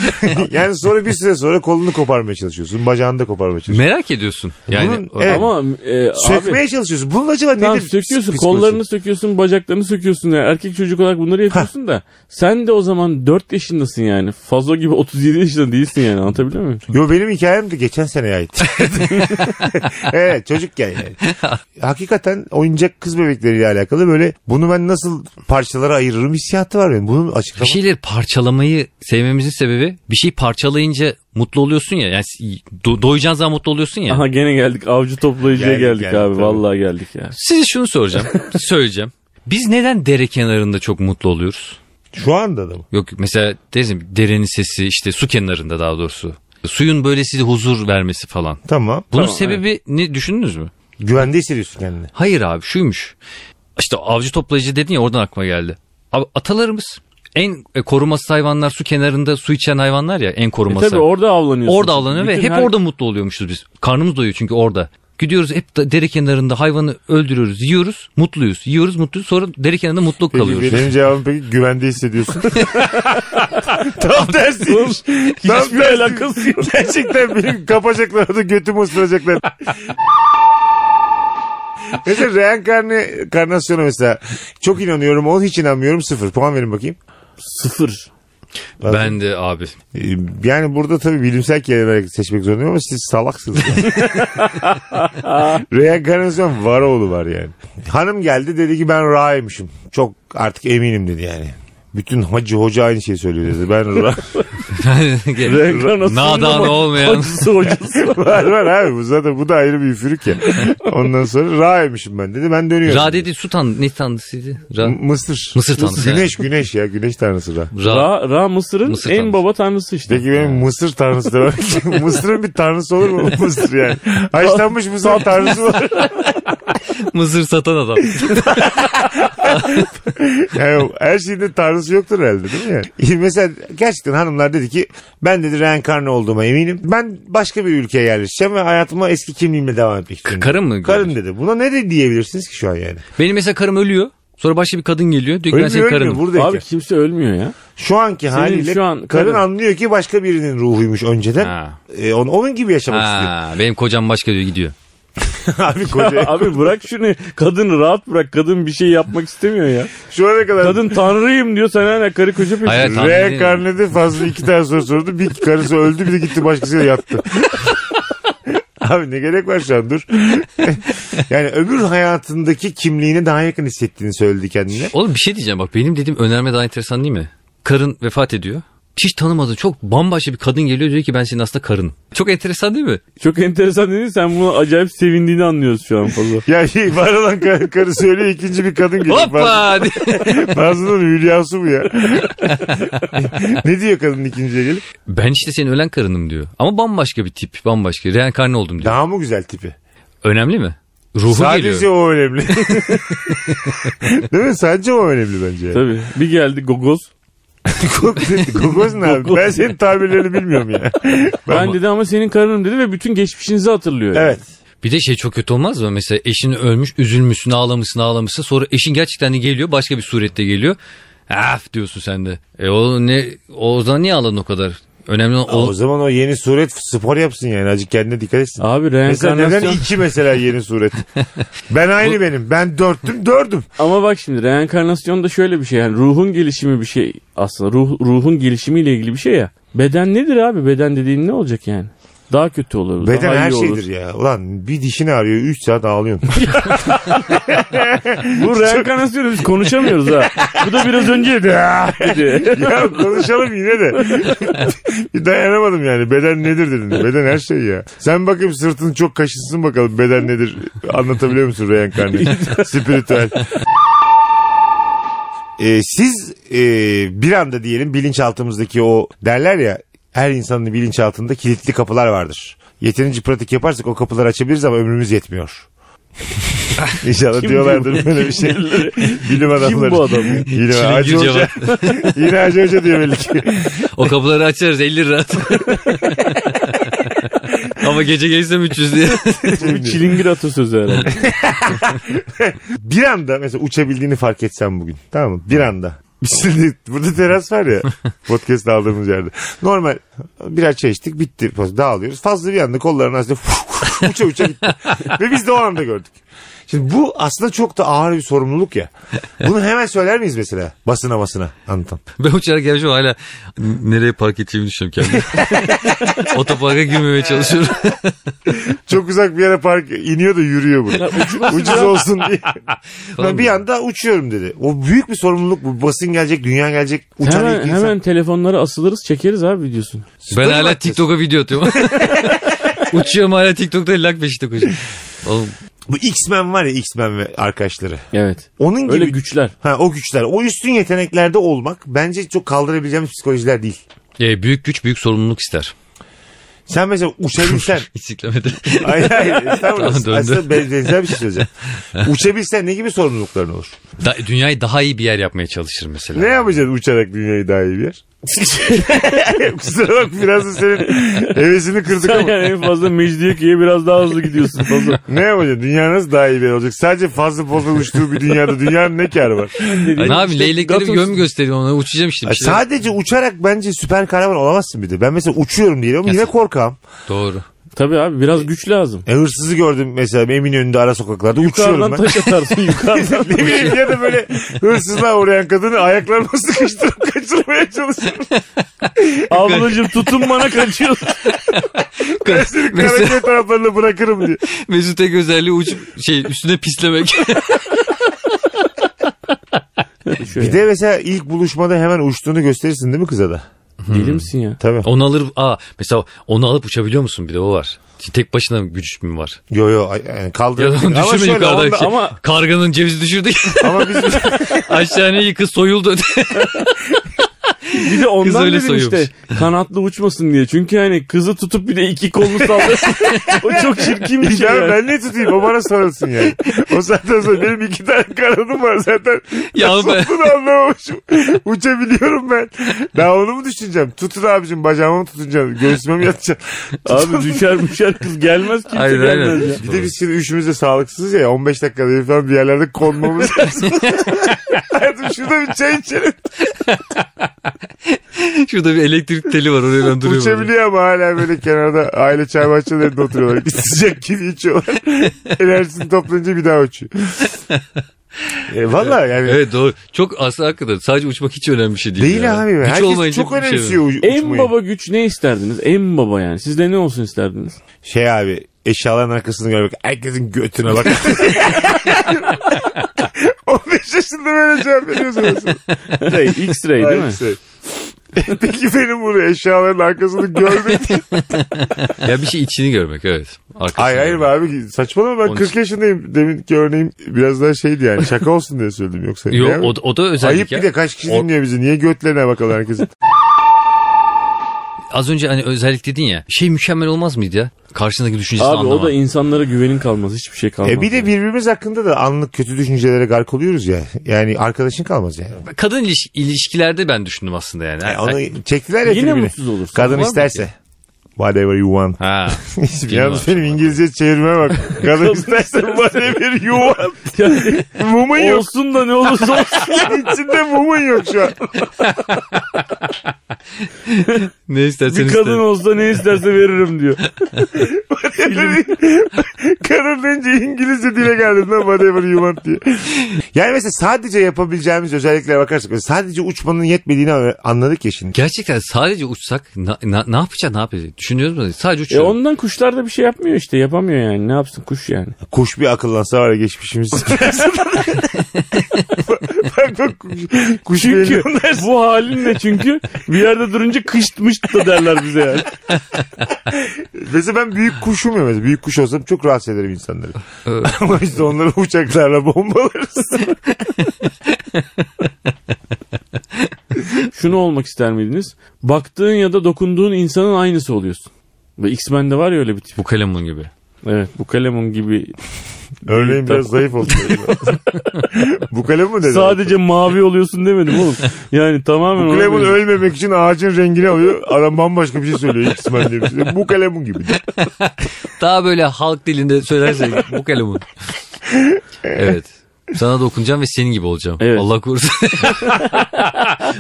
[SPEAKER 1] yani sonra bir süre sonra kolunu koparmaya çalışıyorsun. Bacağını da koparmaya çalışıyorsun.
[SPEAKER 3] Merak ediyorsun. Yani
[SPEAKER 1] Bunun- evet.
[SPEAKER 2] Ama e,
[SPEAKER 1] Sökmeye
[SPEAKER 2] abi
[SPEAKER 1] çalışıyorsun. Bunun acaba
[SPEAKER 2] tamam
[SPEAKER 1] nedir?
[SPEAKER 2] söküyorsun kollarını söküyorsun bacaklarını söküyorsun ya erkek çocuk olarak bunları yapıyorsun da sen de o zaman 4 yaşındasın yani Fazo gibi 37 yaşında değilsin yani anlatabiliyor muyum?
[SPEAKER 1] Yo benim hikayem de geçen seneye ait. evet çocukken yani. Hakikaten oyuncak kız bebekleriyle alakalı böyle bunu ben nasıl parçalara ayırırım hissiyatı var benim. Bunun
[SPEAKER 3] bir
[SPEAKER 1] açıklaması.
[SPEAKER 3] şeyleri parçalamayı sevmemizin sebebi bir şey parçalayınca mutlu oluyorsun ya. Yani do- doyacağın zaman mutlu oluyorsun ya.
[SPEAKER 2] Aha gene geldik avcı toplayıcıya
[SPEAKER 1] Geldik,
[SPEAKER 2] geldik,
[SPEAKER 1] geldik,
[SPEAKER 2] abi
[SPEAKER 1] tabii.
[SPEAKER 2] vallahi geldik ya.
[SPEAKER 3] Size şunu soracağım. söyleyeceğim. Biz neden dere kenarında çok mutlu oluyoruz?
[SPEAKER 1] Şu anda da mı?
[SPEAKER 3] Yok mesela derim derenin sesi işte su kenarında daha doğrusu. Suyun böyle size huzur vermesi falan.
[SPEAKER 1] Tamam.
[SPEAKER 3] Bunun
[SPEAKER 2] Tamam,
[SPEAKER 3] sebebi ne düşündünüz mü?
[SPEAKER 1] Güvende hissediyorsun kendini.
[SPEAKER 3] Hayır abi şuymuş. İşte avcı toplayıcı dedin ya oradan aklıma geldi. Abi atalarımız en e, korumasız hayvanlar su kenarında su içen hayvanlar ya en
[SPEAKER 2] E
[SPEAKER 3] koruması.
[SPEAKER 2] tabii orada avlanıyorsun.
[SPEAKER 3] orada avlanıyor ve hep
[SPEAKER 2] her-
[SPEAKER 3] orada mutlu oluyormuşuz biz. Karnımız doyuyor çünkü orada. Gidiyoruz hep de- dere kenarında hayvanı öldürüyoruz, yiyoruz, mutluyuz. Yiyoruz, mutluyuz. Sonra dere kenarında mutluluk
[SPEAKER 1] Peki
[SPEAKER 3] kalıyoruz.
[SPEAKER 1] benim cevabım peki güvende hissediyorsun. Tam tersi. Tam
[SPEAKER 2] Hiçbir
[SPEAKER 1] tersi.
[SPEAKER 2] alakası yok.
[SPEAKER 1] Gerçekten benim kapacaklar da götümü ısıracaklar. mesela reenkarne karnasyona mesela çok inanıyorum o hiç inanmıyorum sıfır puan verin bakayım.
[SPEAKER 2] Sıfır.
[SPEAKER 3] Ben de abi.
[SPEAKER 1] Ee, Yani burada tabii bilimsel kelimeler seçmek zorundayım ama siz salaksınız. Yani. Reenkarnasyon var oğlu var yani. Hanım geldi dedi ki ben ra'ymışım. Çok artık eminim dedi yani. Bütün hacı hoca aynı şeyi söylüyor dedi. Ben ra
[SPEAKER 3] Nadan olmayan.
[SPEAKER 2] Hocası hocası.
[SPEAKER 1] var var abi bu zaten bu da ayrı bir üfürük ya. Ondan sonra Ra'ymışım ben dedi ben dönüyorum.
[SPEAKER 3] Ra dedi su tan ne tanrısıydı? Ra,
[SPEAKER 1] M- Mısır.
[SPEAKER 3] Mısır tanrısı,
[SPEAKER 1] Güneş güneş ya güneş tanrısı Ra.
[SPEAKER 3] Ra.
[SPEAKER 2] Ra, Ra Mısır'ın
[SPEAKER 3] Mısır
[SPEAKER 2] en
[SPEAKER 3] tanrısı.
[SPEAKER 2] baba tanrısı işte.
[SPEAKER 1] Peki benim Mısır tanrısı demek. Mısır'ın bir tanrısı olur mu? Mısır yani. Haşlanmış Mısır tanrısı var.
[SPEAKER 3] Mısır satan adam.
[SPEAKER 1] Yani her şeyde tanrısı yoktur herhalde değil mi? Yani? Mesela gerçekten hanımlar dedi ki ben dedi reenkarne olduğuma eminim. Ben başka bir ülkeye yerleşeceğim ve hayatıma eski kimliğimle devam etmek istiyorum.
[SPEAKER 3] karın mı?
[SPEAKER 1] Karın dedi. Buna ne de diyebilirsiniz ki şu an yani?
[SPEAKER 3] Benim mesela karım ölüyor. Sonra başka bir kadın geliyor. Diyor ki ben senin karınım.
[SPEAKER 1] buradayken.
[SPEAKER 2] Abi kimse ölmüyor ya.
[SPEAKER 1] Şu anki haliyle
[SPEAKER 2] şu an
[SPEAKER 1] karın
[SPEAKER 2] karın-
[SPEAKER 1] anlıyor ki başka birinin ruhuymuş önceden.
[SPEAKER 3] Ha.
[SPEAKER 1] E, onun, onun gibi yaşamak
[SPEAKER 3] Ha, benim kocam başka diyor gidiyor.
[SPEAKER 1] Abi koca.
[SPEAKER 2] Abi bırak şunu. Kadını rahat bırak. Kadın bir şey yapmak istemiyor ya.
[SPEAKER 1] Şu ana kadar
[SPEAKER 2] Kadın tanrıyım diyor. Sen hala karı koca peşinde.
[SPEAKER 3] Hayır, Tanrı değil.
[SPEAKER 1] Reenkarnede fazla iki tane soru sordu. Bir karısı öldü bir de gitti başkasıyla yattı. Abi ne gerek var şu an dur. yani öbür hayatındaki kimliğine daha yakın hissettiğini söyledi kendine.
[SPEAKER 3] Oğlum bir şey diyeceğim bak benim dediğim önerme daha enteresan değil mi? Karın vefat ediyor. Hiç tanımadığı çok bambaşka bir kadın geliyor diyor ki ben senin aslında karınım. Çok enteresan değil mi?
[SPEAKER 2] Çok enteresan değil mi? Sen bunu acayip sevindiğini anlıyoruz şu an fazla.
[SPEAKER 1] Ya şey, var olan kar, karı söylüyor ikinci bir kadın geliyor.
[SPEAKER 3] Hoppa!
[SPEAKER 1] Bazılarının hülyası bu ya. ne diyor kadın ikinciye gelip?
[SPEAKER 3] ben işte senin ölen karınım diyor. Ama bambaşka bir tip bambaşka. Reenkarne oldum diyor.
[SPEAKER 1] Daha mı güzel tipi?
[SPEAKER 3] Önemli mi? Ruhu
[SPEAKER 1] Sadece
[SPEAKER 3] geliyor.
[SPEAKER 1] o önemli. Değil mi? Sadece o önemli bence. yani.
[SPEAKER 2] Tabii. Bir geldi gogoz.
[SPEAKER 1] Gogoz ne abi? Ben senin tabirlerini bilmiyorum ya.
[SPEAKER 2] Ben dedi ama senin karınım dedi ve bütün geçmişinizi hatırlıyor. yani.
[SPEAKER 1] Evet.
[SPEAKER 3] Bir de şey çok kötü olmaz mı? Mesela eşin ölmüş, üzülmüşsün, ağlamışsın, ağlamışsın. Sonra eşin gerçekten de geliyor, başka bir surette geliyor. Af diyorsun sen de. E o ne o zaman niye ağladın o kadar? Önemli olan
[SPEAKER 1] O
[SPEAKER 3] o,
[SPEAKER 1] zaman o yeni suret spor yapsın yani. Azıcık kendine dikkat etsin.
[SPEAKER 2] Abi
[SPEAKER 1] Mesela neden
[SPEAKER 2] reenkarnasyon.
[SPEAKER 1] iki mesela yeni suret? Ben aynı benim. Ben dörttüm dördüm.
[SPEAKER 2] Ama bak şimdi reenkarnasyon da şöyle bir şey yani ruhun gelişimi bir şey aslında ruh, ruhun gelişimiyle ilgili bir şey ya. Beden nedir abi beden dediğin ne olacak yani? Daha kötü olur.
[SPEAKER 1] Beden
[SPEAKER 2] daha
[SPEAKER 1] her
[SPEAKER 2] iyi olur.
[SPEAKER 1] şeydir ya. Ulan bir dişini ağrıyor 3 saat ağlıyorsun.
[SPEAKER 2] Bu reenkarnasyonu biz konuşamıyoruz ha. Bu da biraz önce dedi. Dedi.
[SPEAKER 1] ya konuşalım yine de. dayanamadım yani. Beden nedir dedin. Beden her şey ya. Sen bakayım sırtın çok kaşınsın bakalım beden nedir. Anlatabiliyor musun reenkarne? Spiritüel. Ee, siz e, bir anda diyelim bilinçaltımızdaki o derler ya her insanın bilinçaltında kilitli kapılar vardır. Yeterince pratik yaparsak o kapıları açabiliriz ama ömrümüz yetmiyor. İnşallah
[SPEAKER 2] Kim
[SPEAKER 1] diyorlardır
[SPEAKER 2] diyor?
[SPEAKER 1] böyle bir şey. Bilim adamları.
[SPEAKER 2] Kim bu adam?
[SPEAKER 1] Yine Hacı
[SPEAKER 3] Çilingir
[SPEAKER 1] Hoca. Yine Hacı Hoca diyor belli ki.
[SPEAKER 3] o kapıları açarız 50 lira. Ama gece gelirsem 300 diye.
[SPEAKER 2] Bir çilingir atasözü herhalde.
[SPEAKER 1] bir anda mesela uçabildiğini fark etsem bugün. Tamam mı? Bir anda. Biz şimdi burada teras var ya podcast aldığımız yerde. Normal birer çay içtik bitti. Dağılıyoruz. Fazla bir anda kollarını açtı. uça uça gitti. Ve biz de o anda gördük. Şimdi bu aslında çok da ağır bir sorumluluk ya. Bunu hemen söyler miyiz mesela? Basına basına anlatan.
[SPEAKER 3] ben uçarak gelmişim hala nereye park edeceğimi düşünüyorum kendimi. Otoparka girmemeye çalışıyorum.
[SPEAKER 1] Çok uzak bir yere park iniyor da yürüyor bu. Ucuz olsun diye. Ben bir anda uçuyorum dedi. O büyük bir sorumluluk bu. Basın gelecek, dünya gelecek. Uçan
[SPEAKER 2] hemen,
[SPEAKER 1] ilk insan.
[SPEAKER 2] hemen telefonlara asılırız çekeriz abi videosunu.
[SPEAKER 3] ben hala. TikTok'a video atıyorum. Uçuyorum hala TikTok'ta lak peşinde koşuyorum. Oğlum
[SPEAKER 1] Bu X-Men var ya X-Men ve arkadaşları.
[SPEAKER 2] Evet.
[SPEAKER 1] Onun gibi
[SPEAKER 2] Öyle güçler.
[SPEAKER 1] ha, o güçler. O üstün yeteneklerde olmak bence çok kaldırabileceğimiz psikolojiler değil.
[SPEAKER 3] e, büyük güç büyük sorumluluk ister.
[SPEAKER 1] Sen mesela uçabilsen.
[SPEAKER 3] Hiç siklemedi.
[SPEAKER 1] hayır hayır.
[SPEAKER 3] Tamam, döndü.
[SPEAKER 1] Aslında ben- benzer bir şey söyleyeceğim. Uçabilsen ne gibi sorumlulukların olur?
[SPEAKER 3] Da, dünyayı daha iyi bir yer yapmaya çalışır mesela.
[SPEAKER 1] Ne yapacaksın uçarak dünyayı daha iyi bir yer? Kusura bak biraz da senin hevesini kırdık
[SPEAKER 2] Sen
[SPEAKER 1] ama.
[SPEAKER 2] yani en fazla Mecidiyeköy'e biraz daha hızlı gidiyorsun fazla.
[SPEAKER 1] Ne yapacaksın? Dünya nasıl daha iyi bir yer olacak? Sadece fazla fazla uçtuğu bir dünyada dünyanın ne karı var?
[SPEAKER 3] Ay, ne yapayım leylekleri bir mü gösteriyor ona uçacağım işte. Bir
[SPEAKER 1] Ay. Sadece uçarak bence süper kahraman olamazsın bir de. Ben mesela uçuyorum diyelim ama yine korkam.
[SPEAKER 3] Doğru.
[SPEAKER 2] Tabii abi biraz güç lazım.
[SPEAKER 1] E, hırsızı gördüm mesela Eminönü'nde ara sokaklarda uçuyorum
[SPEAKER 2] Yukarıdan
[SPEAKER 1] ben.
[SPEAKER 2] taş atarsın yukarıdan.
[SPEAKER 1] ne bileyim ya da böyle hırsızlığa uğrayan kadını ayaklarıma sıkıştırıp kaçırmaya çalışıyorum.
[SPEAKER 2] Ablacım tutun bana kaçıyorsun.
[SPEAKER 1] Ben seni Karaköy taraflarına bırakırım diye.
[SPEAKER 3] Mesut tek özelliği uçup şey üstüne pislemek.
[SPEAKER 1] Bir de mesela ilk buluşmada hemen uçtuğunu gösterirsin değil mi kıza da?
[SPEAKER 2] Deli misin ya?
[SPEAKER 1] Tabii.
[SPEAKER 3] Onu alır aa mesela onu alıp uçabiliyor musun bir de o var. Tek başına güç mü var?
[SPEAKER 1] Yo yo yani
[SPEAKER 3] Ya
[SPEAKER 1] kaldırabilir.
[SPEAKER 3] onu
[SPEAKER 1] ama
[SPEAKER 3] düşürme
[SPEAKER 1] şöyle
[SPEAKER 3] yukarıdan
[SPEAKER 1] onda-
[SPEAKER 2] ama-
[SPEAKER 3] Karganın cevizi düşürdü.
[SPEAKER 1] ama biz
[SPEAKER 3] Aşağı ne kız soyuldu.
[SPEAKER 2] Bir de ondan
[SPEAKER 3] öyle
[SPEAKER 2] dedim
[SPEAKER 3] soyuyormuş.
[SPEAKER 2] işte kanatlı uçmasın diye. Çünkü hani kızı tutup bir de iki kolunu sallıyor. o çok çirkin bir şey.
[SPEAKER 1] ya
[SPEAKER 2] yani.
[SPEAKER 1] ben ne tutayım o bana sarılsın yani. O zaten sonra benim iki tane kanadım var zaten.
[SPEAKER 3] Ya ben-
[SPEAKER 1] olduğunu anlamamışım. Uçabiliyorum ben. Daha onu mu düşüneceğim? Tutun abicim bacağımı mı tutunacağım? Göğsüme mi yatacaksın?
[SPEAKER 2] Abi düşer düşer kız gelmez kimse
[SPEAKER 3] Aynen, aynen.
[SPEAKER 2] gelmez ya.
[SPEAKER 1] Bir de biz şimdi üçümüz de sağlıksızız ya 15 dakikada bir falan bir yerlerde konmamız lazım. Hayatım şurada bir çay içelim.
[SPEAKER 3] Şurada bir elektrik teli var oraya ben duruyorum.
[SPEAKER 1] Uçabiliyor ama hala böyle kenarda aile çay bahçelerinde oturuyorlar. Bir sıcak gibi içiyorlar. Enerjisini toplayınca bir daha uçuyor. E, Valla yani
[SPEAKER 3] Evet doğru. Çok aslında hakikaten sadece uçmak hiç önemli bir şey değil.
[SPEAKER 1] değil
[SPEAKER 3] ya.
[SPEAKER 1] abi.
[SPEAKER 3] Hiç
[SPEAKER 1] Herkes
[SPEAKER 3] olmayınca
[SPEAKER 1] çok
[SPEAKER 3] bir şey
[SPEAKER 1] önemsiyor uç-
[SPEAKER 2] En
[SPEAKER 1] uçmayı.
[SPEAKER 2] baba güç ne isterdiniz? En baba yani. Sizde ne olsun isterdiniz?
[SPEAKER 1] Şey abi eşyaların arkasını görmek herkesin götüne bak. 15 yaşında böyle cevap veriyorsun.
[SPEAKER 2] Ray, X-ray değil mi?
[SPEAKER 1] Şey. Peki benim bunu eşyaların arkasını görmek
[SPEAKER 3] Ya bir şey içini görmek evet. Arkasını
[SPEAKER 1] Hayır hayır abi saçmalama ben
[SPEAKER 3] Onun
[SPEAKER 1] 40 yaşındayım. Deminki örneğim biraz daha şeydi yani şaka olsun diye söyledim yoksa.
[SPEAKER 3] Yok o, o da özellik
[SPEAKER 1] Ayıp
[SPEAKER 3] ya.
[SPEAKER 1] bir de kaç kişi
[SPEAKER 3] O-
[SPEAKER 1] dinliyor bizi. Niye götlerine bakalım herkesin?
[SPEAKER 3] Az önce hani özellik dedin ya. Şey mükemmel olmaz mıydı ya? Karşındaki düşüncesini
[SPEAKER 2] Abi
[SPEAKER 3] anlama.
[SPEAKER 2] o da insanlara güvenin kalmaz. Hiçbir şey kalmaz.
[SPEAKER 1] e bir de birbirimiz hakkında da anlık kötü düşüncelere gark oluyoruz ya. Yani arkadaşın kalmaz yani.
[SPEAKER 3] Kadın iliş- ilişkilerde ben düşündüm aslında yani.
[SPEAKER 1] Yani onu çektiler ya
[SPEAKER 2] Yine
[SPEAKER 1] tribüne.
[SPEAKER 2] mutsuz olursun.
[SPEAKER 1] Kadın
[SPEAKER 3] Var mı
[SPEAKER 1] isterse. Whatever you want.
[SPEAKER 3] Ha.
[SPEAKER 1] Yalnız benim İngilizce çevirmeye bak. Kadın isterse whatever you want. Mumun yok.
[SPEAKER 2] olsun da ne olursa olsun.
[SPEAKER 1] İçinde mumun yok şu an.
[SPEAKER 3] ne istersen
[SPEAKER 2] bir kadın olsa ne isterse veririm diyor.
[SPEAKER 1] Kadın deyince İngilizce dile geldim lan whatever you want diye. Yani mesela sadece yapabileceğimiz özelliklere bakarsak mesela sadece uçmanın yetmediğini anladık ya şimdi.
[SPEAKER 3] Gerçekten sadece uçsak na, na- ne yapacağız ne yapacağız? Düşünüyoruz mu? Sadece
[SPEAKER 2] E
[SPEAKER 3] uçuyor.
[SPEAKER 2] ondan kuşlar da bir şey yapmıyor işte. Yapamıyor yani. Ne yapsın kuş yani.
[SPEAKER 1] Kuş bir akıllansa var ya geçmişimiz. bak bak kuş, kuş
[SPEAKER 2] Çünkü bu halinle çünkü bir yerde durunca kışt da derler bize yani.
[SPEAKER 1] Mesela ben büyük kuşum ya mesela. Büyük kuş olsam çok rahatsız ederim insanları.
[SPEAKER 3] Evet.
[SPEAKER 1] Ama de onları uçaklarla bombalarız.
[SPEAKER 2] Şunu olmak ister miydiniz? Baktığın ya da dokunduğun insanın aynısı oluyorsun. Ve X-Men'de var ya öyle bir tip.
[SPEAKER 3] Bu kalemun gibi.
[SPEAKER 2] Evet bu Kalemun gibi
[SPEAKER 1] Örneğin biraz zayıf oldu. Bu kalem mi dedi?
[SPEAKER 2] sadece mavi oluyorsun demedim oğlum. Yani tamamen
[SPEAKER 1] Bu kalemun ölmemek için ağacın rengini alıyor. Adam bambaşka bir şey söylüyor. X-Men diye şey. Bu kalemun gibi.
[SPEAKER 3] Daha böyle halk dilinde söylersek bu kalemun. Evet. Sana dokunacağım ve senin gibi olacağım.
[SPEAKER 2] Evet.
[SPEAKER 3] Allah korusun.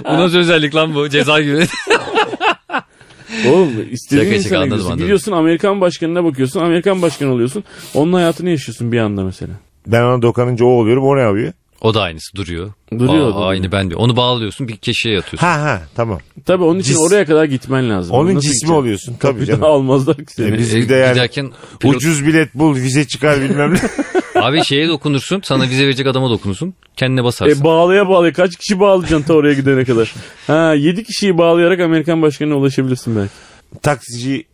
[SPEAKER 3] bu nasıl özellik lan bu? Ceza gibi.
[SPEAKER 2] Oğlum istediğin
[SPEAKER 3] Şaka şaka, anladım, anladım.
[SPEAKER 2] Gidiyorsun Amerikan başkanına bakıyorsun. Amerikan başkanı oluyorsun. Onun hayatını yaşıyorsun bir anda mesela.
[SPEAKER 1] Ben ona dokanınca o oluyorum. O ne yapıyor?
[SPEAKER 3] O da aynısı duruyor.
[SPEAKER 2] Duruyor,
[SPEAKER 3] Aa. Aynı ben diyor. Onu bağlıyorsun bir keşeye atıyorsun.
[SPEAKER 1] Ha ha tamam.
[SPEAKER 2] Tabii onun için
[SPEAKER 1] Cis-
[SPEAKER 2] oraya kadar gitmen lazım.
[SPEAKER 1] Onun
[SPEAKER 2] Nasıl
[SPEAKER 1] cismi
[SPEAKER 2] gideceksin?
[SPEAKER 1] oluyorsun. Tabii
[SPEAKER 2] Bir
[SPEAKER 1] canım.
[SPEAKER 2] almazlar ki seni.
[SPEAKER 1] E biz-
[SPEAKER 3] E,
[SPEAKER 1] bir de yani
[SPEAKER 3] giderken pilot-
[SPEAKER 1] Ucuz bilet bul, vize çıkar bilmem ne.
[SPEAKER 3] abi şeye dokunursun. Sana vize verecek adama dokunursun. Kendine basarsın.
[SPEAKER 2] E bağlaya bağlaya kaç kişi bağlayacaksın ta oraya gidene kadar? Ha 7 kişiyi bağlayarak Amerikan başkanına ulaşabilirsin belki.
[SPEAKER 1] Taksici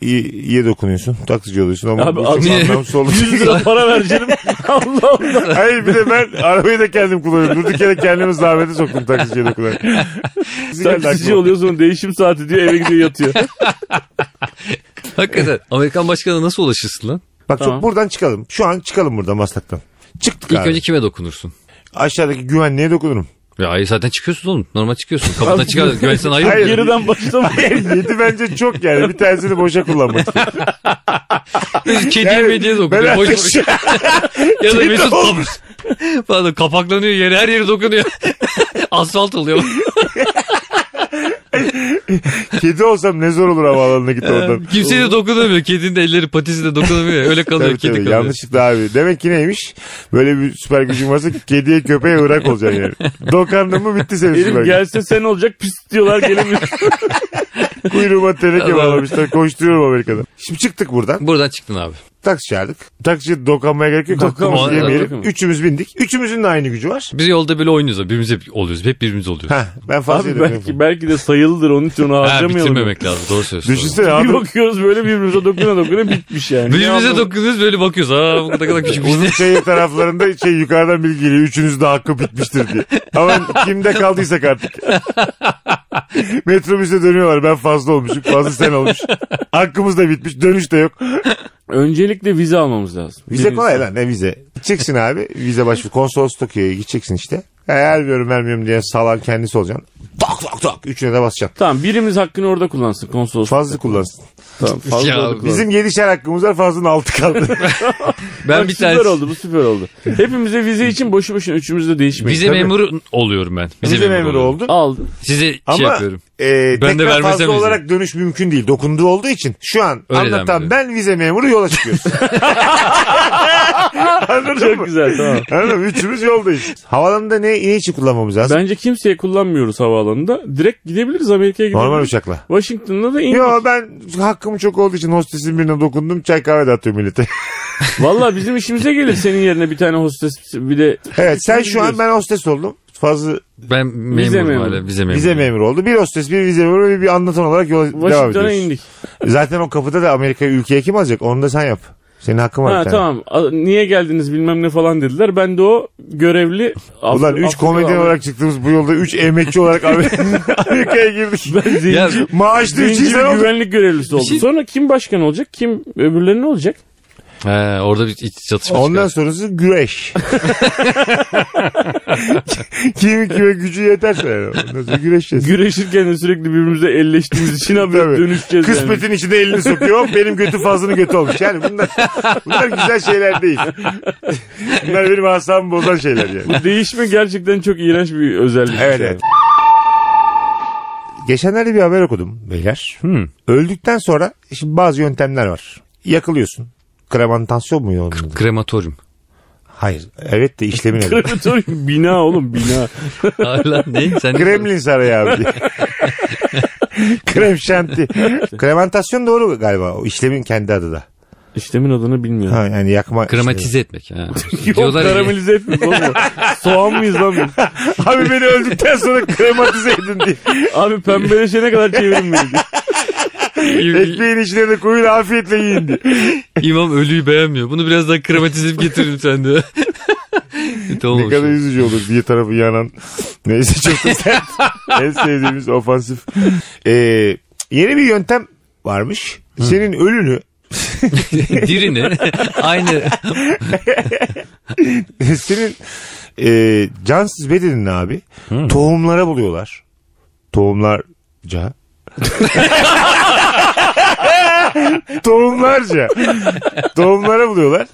[SPEAKER 1] iyiye dokunuyorsun. Taksici oluyorsun ama
[SPEAKER 2] Abi,
[SPEAKER 1] bu çok anlamsız oldu.
[SPEAKER 2] 100 lira para vereceğim. Allah Allah.
[SPEAKER 1] Hayır bir de ben arabayı da kendim kullanıyorum. Durduk yere kendimi zahmete soktum taksiciye dokunarak. Geldi
[SPEAKER 2] Taksici
[SPEAKER 1] aklıma.
[SPEAKER 2] oluyor sonra değişim saati diyor eve gidiyor yatıyor.
[SPEAKER 3] Hakikaten. Amerikan başkanına nasıl ulaşırsın lan?
[SPEAKER 1] Bak
[SPEAKER 2] Tamam.
[SPEAKER 1] çok buradan çıkalım. Şu an çıkalım buradan Maslak'tan. Çıktık
[SPEAKER 3] İlk
[SPEAKER 1] abi.
[SPEAKER 3] önce kime dokunursun?
[SPEAKER 1] Aşağıdaki güvenliğe dokunurum.
[SPEAKER 3] Ya ay zaten çıkıyorsun oğlum. Normal çıkıyorsun. Kapıdan çıkar. Güvenlikten ayrı.
[SPEAKER 1] Hayır.
[SPEAKER 2] Geriden başlama.
[SPEAKER 1] Yedi bence çok yani. Bir tanesini boşa kullanmak.
[SPEAKER 3] Kediye
[SPEAKER 1] Yani
[SPEAKER 3] mediye
[SPEAKER 1] ben
[SPEAKER 3] dokunuyor. Boş boş. ya da Mesut
[SPEAKER 1] olmuş.
[SPEAKER 3] Pardon kapaklanıyor yere her yeri dokunuyor. Asfalt oluyor.
[SPEAKER 1] Kedi olsam ne zor olur havaalanına git oradan.
[SPEAKER 3] Kimseye de dokunamıyor. Kedinin de elleri patisi de dokunamıyor. Öyle kalıyor
[SPEAKER 1] Tabii,
[SPEAKER 3] kedi
[SPEAKER 1] tabii.
[SPEAKER 3] kalıyor.
[SPEAKER 1] Yanlışlıkla abi. Demek ki neymiş? Böyle bir süper gücün varsa kediye köpeğe ırak olacaksın yani. Dokandın mı bitti senin süper
[SPEAKER 2] Elim
[SPEAKER 1] gücün.
[SPEAKER 2] gelse sen olacak pis diyorlar gelemiyor.
[SPEAKER 1] Kuyruğuma teneke bağlamışlar. Koşturuyorum Amerika'da. Şimdi çıktık buradan.
[SPEAKER 3] Buradan çıktın abi.
[SPEAKER 1] Taksi çağırdık. Taksiye dokanmaya gerek yok.
[SPEAKER 2] Dokanma-
[SPEAKER 1] Hakkımızı yemeyelim.
[SPEAKER 2] Dokanma.
[SPEAKER 1] Üçümüz bindik. Üçümüzün de aynı gücü var.
[SPEAKER 3] Biz yolda böyle oynuyoruz. abi. Birbirimize oluyoruz. Hep birbirimiz oluyoruz.
[SPEAKER 1] Heh, ben fazla
[SPEAKER 2] Abi
[SPEAKER 1] yedim.
[SPEAKER 2] belki, belki de sayılıdır onun için onu
[SPEAKER 3] Ha,
[SPEAKER 2] harcamayalım.
[SPEAKER 3] bitirmemek lazım. Doğru söylüyorsun.
[SPEAKER 1] Düşünsene
[SPEAKER 2] Bir
[SPEAKER 1] abi.
[SPEAKER 2] bakıyoruz böyle birbirimize dokuna dokuna bitmiş yani. Ne
[SPEAKER 3] Birbirimize
[SPEAKER 2] anlamı-
[SPEAKER 3] dokunuyoruz böyle bakıyoruz. Aa bu ne kadar küçük bir
[SPEAKER 1] Uzun
[SPEAKER 3] şey.
[SPEAKER 1] şehir taraflarında şey yukarıdan bilgi geliyor. Üçünüz de hakkı bitmiştir diye. Ama kimde kaldıysak artık. Metrobüse dönüyorlar. Ben fazla olmuşum. Fazla sen olmuş. Hakkımız da bitmiş. Dönüş de yok.
[SPEAKER 2] Öncelikle vize almamız lazım.
[SPEAKER 1] Vize
[SPEAKER 2] Birincisi.
[SPEAKER 1] kolay lan ne vize. Gideceksin abi. Vize başvuru. Konsolos Tokyo'ya gideceksin işte. Vermiyorum vermiyorum diye salan kendisi olacaksın. Tak tak tak. Üçüne de basacaksın.
[SPEAKER 2] Tamam birimiz hakkını orada kullansın konsolos.
[SPEAKER 1] Fazla kullansın.
[SPEAKER 2] Tamam, fazla
[SPEAKER 3] Ya,
[SPEAKER 2] kullansın.
[SPEAKER 1] Bizim yedişer hakkımız var. Fazlının altı kaldı.
[SPEAKER 3] Ben
[SPEAKER 2] Bak,
[SPEAKER 3] bir
[SPEAKER 2] süper
[SPEAKER 3] tane
[SPEAKER 2] oldu bu süper oldu. Hepimize vize için boşu boşuna üçümüz de değişmeyin.
[SPEAKER 3] vize
[SPEAKER 1] Tabii.
[SPEAKER 3] memuru oluyorum ben.
[SPEAKER 1] Vize memuru
[SPEAKER 3] oluyorum.
[SPEAKER 1] oldun.
[SPEAKER 2] Aldın.
[SPEAKER 3] Size
[SPEAKER 1] Ama
[SPEAKER 3] şey yapıyorum.
[SPEAKER 1] E,
[SPEAKER 3] Ben de
[SPEAKER 1] tekrar
[SPEAKER 3] vermesem
[SPEAKER 1] fazla
[SPEAKER 3] vize.
[SPEAKER 1] olarak dönüş mümkün değil. Dokunduğu olduğu için şu an
[SPEAKER 3] Öyle
[SPEAKER 1] anlatan ben vize memuru yola çıkıyoruz. Anladın mı?
[SPEAKER 2] Çok güzel tamam.
[SPEAKER 1] Anladın mı? Üçümüz yoldayız. Havalanında ne, ne için kullanmamız lazım?
[SPEAKER 2] Bence kimseye kullanmıyoruz havaalanında. Direkt gidebiliriz Amerika'ya gidebiliriz.
[SPEAKER 1] Normal uçakla.
[SPEAKER 2] Washington'da da indik.
[SPEAKER 1] Yo ben hakkım çok olduğu için hostesin birine dokundum. Çay kahve dağıtıyorum millete.
[SPEAKER 2] Valla bizim işimize gelir senin yerine bir tane hostes bir de
[SPEAKER 1] evet sen şu an ben hostes oldum. Fazla
[SPEAKER 3] Ben memurum
[SPEAKER 2] memuru.
[SPEAKER 3] hala. Vize memuru.
[SPEAKER 1] vize memuru oldu. Bir hostes bir vize memuru ve bir anlatan olarak yola devam
[SPEAKER 2] Washington'a
[SPEAKER 1] ediyoruz.
[SPEAKER 2] indik.
[SPEAKER 1] Zaten o kapıda da Amerika ülkeye kim alacak? Onu da sen yap. Senin hakkın var
[SPEAKER 2] Ha
[SPEAKER 1] bir tane.
[SPEAKER 2] tamam A- niye geldiniz bilmem ne falan dediler. Ben de o görevli
[SPEAKER 1] Ulan
[SPEAKER 2] Afri-
[SPEAKER 1] 3
[SPEAKER 2] Afrika-
[SPEAKER 1] komedyen olarak çıktığımız bu yolda 3 emekçi olarak Amer- Amerika'ya girdik.
[SPEAKER 2] ben zenci,
[SPEAKER 3] Ya,
[SPEAKER 1] Maaşlı 3
[SPEAKER 2] zenci
[SPEAKER 1] insan
[SPEAKER 2] bir
[SPEAKER 1] olduk.
[SPEAKER 2] güvenlik görevlisi oldum.
[SPEAKER 3] şey-
[SPEAKER 2] Sonra kim başkan olacak? Kim öbürleri ne olacak?
[SPEAKER 3] He, orada bir iç çatışma
[SPEAKER 1] Ondan
[SPEAKER 3] çıkar.
[SPEAKER 1] sonrası güreş. Kim kime gücü yeterse. yani. Ondan sonra güreşeceğiz.
[SPEAKER 2] Güreşirken de sürekli birbirimize elleştiğimiz için abi
[SPEAKER 1] Tabii.
[SPEAKER 2] dönüşeceğiz yani.
[SPEAKER 1] Kısmetin içinde elini sokuyor. Benim götü fazlının götü olmuş. Yani bunlar, bunlar güzel şeyler değil. Bunlar benim asabımı bozan şeyler yani.
[SPEAKER 2] Bu değişme gerçekten çok iğrenç bir özellik.
[SPEAKER 1] Evet
[SPEAKER 2] yani.
[SPEAKER 1] evet. Geçenlerde bir haber okudum beyler.
[SPEAKER 3] Hmm.
[SPEAKER 1] Öldükten sonra şimdi bazı yöntemler var. Yakılıyorsun. Kremantasyon mu onun? adı?
[SPEAKER 3] Krematoryum.
[SPEAKER 1] Hayır. Evet de işlemin adı.
[SPEAKER 2] Krematorium bina oğlum bina.
[SPEAKER 3] Hala ne? Sen
[SPEAKER 1] Kremlin Sarayı abi. Krem şanti. Kremantasyon doğru galiba. O işlemin kendi adı da.
[SPEAKER 2] İşlemin adını bilmiyorum.
[SPEAKER 1] Ha, yani yakma.
[SPEAKER 3] Krematize etmek. Ha.
[SPEAKER 2] Yok
[SPEAKER 3] Diyorlar
[SPEAKER 2] karamelize etmek oğlum. Soğan mıyız lan biz?
[SPEAKER 1] Abi beni öldükten sonra krematize edin diye.
[SPEAKER 2] Abi pembeleşene kadar çevirin beni. diye.
[SPEAKER 1] Ekmeğin içine de koyun afiyetle yiyin diye.
[SPEAKER 3] İmam ölüyü beğenmiyor. Bunu biraz daha krematize edip getirin sen de. tamam
[SPEAKER 1] Ne kadar üzücü olur diye tarafı yanan. Neyse çok da sert. en sevdiğimiz ofansif. Ee, yeni bir yöntem varmış. Senin ölünü
[SPEAKER 3] Dirini aynı
[SPEAKER 1] senin e, cansız bedenini abi tohumlara buluyorlar. Tohumlarca. Tohumlarca. Tohumlara buluyorlar.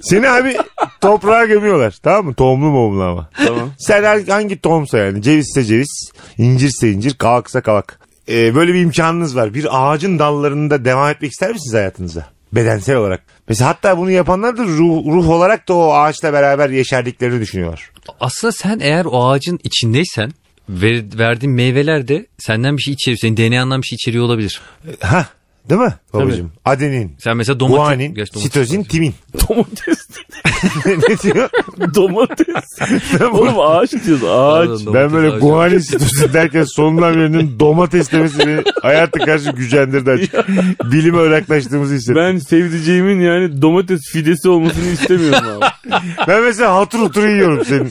[SPEAKER 1] Seni abi toprağa gömüyorlar. Tamam mı? Tohumlu moğumlu ama.
[SPEAKER 2] Tamam.
[SPEAKER 1] Sen hangi tohumsa yani cevizse ceviz, incirse incir, kavaksa kavak. Ee, böyle bir imkanınız var. Bir ağacın dallarında devam etmek ister misiniz hayatınıza? Bedensel olarak. Mesela hatta bunu yapanlar da ruh, ruh olarak da o ağaçla beraber yeşerdiklerini düşünüyorlar.
[SPEAKER 3] Aslında sen eğer o ağacın içindeysen ver, verdiğin meyveler de senden bir şey içeriyor. Senin DNA'ndan bir şey içeriyor olabilir.
[SPEAKER 1] Ha, değil mi babacığım? Adenin,
[SPEAKER 3] Sen mesela domates...
[SPEAKER 1] guanin,
[SPEAKER 3] Gerçi domates-
[SPEAKER 1] sitozin, timin.
[SPEAKER 2] Domates.
[SPEAKER 1] ne diyor?
[SPEAKER 2] Domates. Oğlum ağaç diyoruz ağaç.
[SPEAKER 3] Pardon,
[SPEAKER 1] Ben böyle
[SPEAKER 3] ağacı.
[SPEAKER 1] guanin sitozin derken sonundan birinin domates demesi beni hayata karşı gücendirdi açık. Bilime yaklaştığımızı hissettim.
[SPEAKER 2] Ben sevdiceğimin yani domates fidesi olmasını istemiyorum abi.
[SPEAKER 1] Ben mesela hatır hutur yiyorum senin.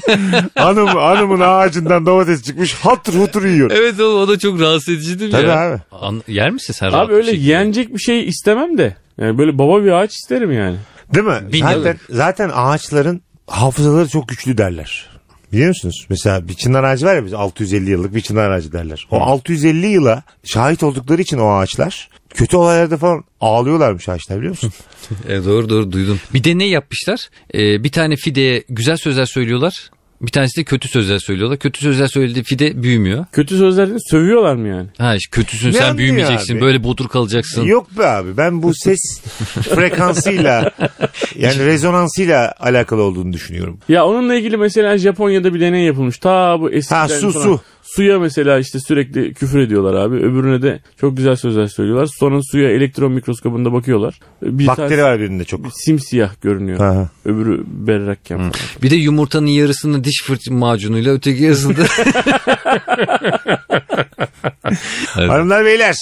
[SPEAKER 1] Hanım, hanımın ağacından domates çıkmış hatır hutur yiyorum.
[SPEAKER 3] Evet oğlum o da çok rahatsız edici değil mi
[SPEAKER 1] Tabii
[SPEAKER 3] ya?
[SPEAKER 1] abi.
[SPEAKER 3] An- yer misin sen rahat
[SPEAKER 2] abi
[SPEAKER 3] bir
[SPEAKER 2] öyle
[SPEAKER 3] şekilde?
[SPEAKER 2] Yenecek bir şey istemem de. Yani böyle baba bir ağaç isterim yani.
[SPEAKER 1] Değil mi?
[SPEAKER 3] Bilmiyorum.
[SPEAKER 1] Zaten, zaten ağaçların hafızaları çok güçlü derler. Biliyor musunuz? Mesela bir çınar ağacı var ya biz 650 yıllık bir çınar ağacı derler. O 650 yıla şahit oldukları için o ağaçlar kötü olaylarda falan ağlıyorlarmış ağaçlar biliyor musun?
[SPEAKER 3] E, doğru doğru duydum. Bir de ne yapmışlar? Ee, bir tane fideye güzel sözler söylüyorlar. Bir tanesi de kötü sözler söylüyorlar. Kötü sözler söylediği fide büyümüyor.
[SPEAKER 2] Kötü sözlerden sövüyorlar mı yani?
[SPEAKER 3] Ha işte kötüsün
[SPEAKER 1] Ne
[SPEAKER 3] sen
[SPEAKER 1] anlıyor
[SPEAKER 3] büyümeyeceksin.
[SPEAKER 1] abi?
[SPEAKER 3] Böyle bodur kalacaksın.
[SPEAKER 1] Yok be abi ben bu ses frekansıyla yani rezonansıyla alakalı olduğunu düşünüyorum.
[SPEAKER 2] Ya onunla ilgili mesela Japonya'da bir deney yapılmış. Ta bu eskiden
[SPEAKER 1] Ha, su,
[SPEAKER 2] falan.
[SPEAKER 1] su.
[SPEAKER 2] Suya mesela işte sürekli küfür ediyorlar abi. Öbürüne de çok güzel sözler söylüyorlar. Sonra suya elektron mikroskobunda bakıyorlar. Bir
[SPEAKER 1] Bakteri var birinde çok.
[SPEAKER 2] simsiyah görünüyor.
[SPEAKER 1] Aha.
[SPEAKER 2] Öbürü berrakken falan.
[SPEAKER 3] Bir de yumurtanın yarısını diş fırça macunuyla öteki yarısını da Evet.
[SPEAKER 1] Hanımlar beyler.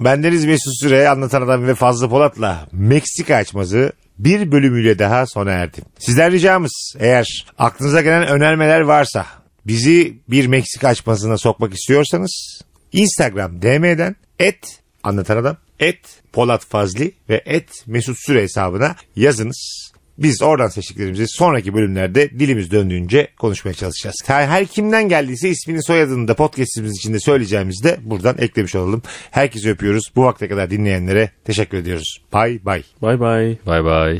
[SPEAKER 1] Bendeniz Mesut Süre anlatan adam ve Fazlı Polat'la Meksika açmazı bir bölümüyle daha sona erdi. Sizden ricamız eğer aklınıza gelen önermeler varsa bizi bir Meksika açmazına sokmak istiyorsanız Instagram DM'den et anlatan adam et Polat Fazli ve et Mesut Süre hesabına yazınız. Biz oradan seçtiklerimizi sonraki bölümlerde dilimiz döndüğünce konuşmaya çalışacağız. Her, her kimden geldiyse ismini soyadını da podcastimiz içinde söyleyeceğimizi de buradan eklemiş olalım. Herkese öpüyoruz. Bu vakte kadar dinleyenlere teşekkür ediyoruz. Bay bay.
[SPEAKER 2] Bay bay.
[SPEAKER 3] Bay bay.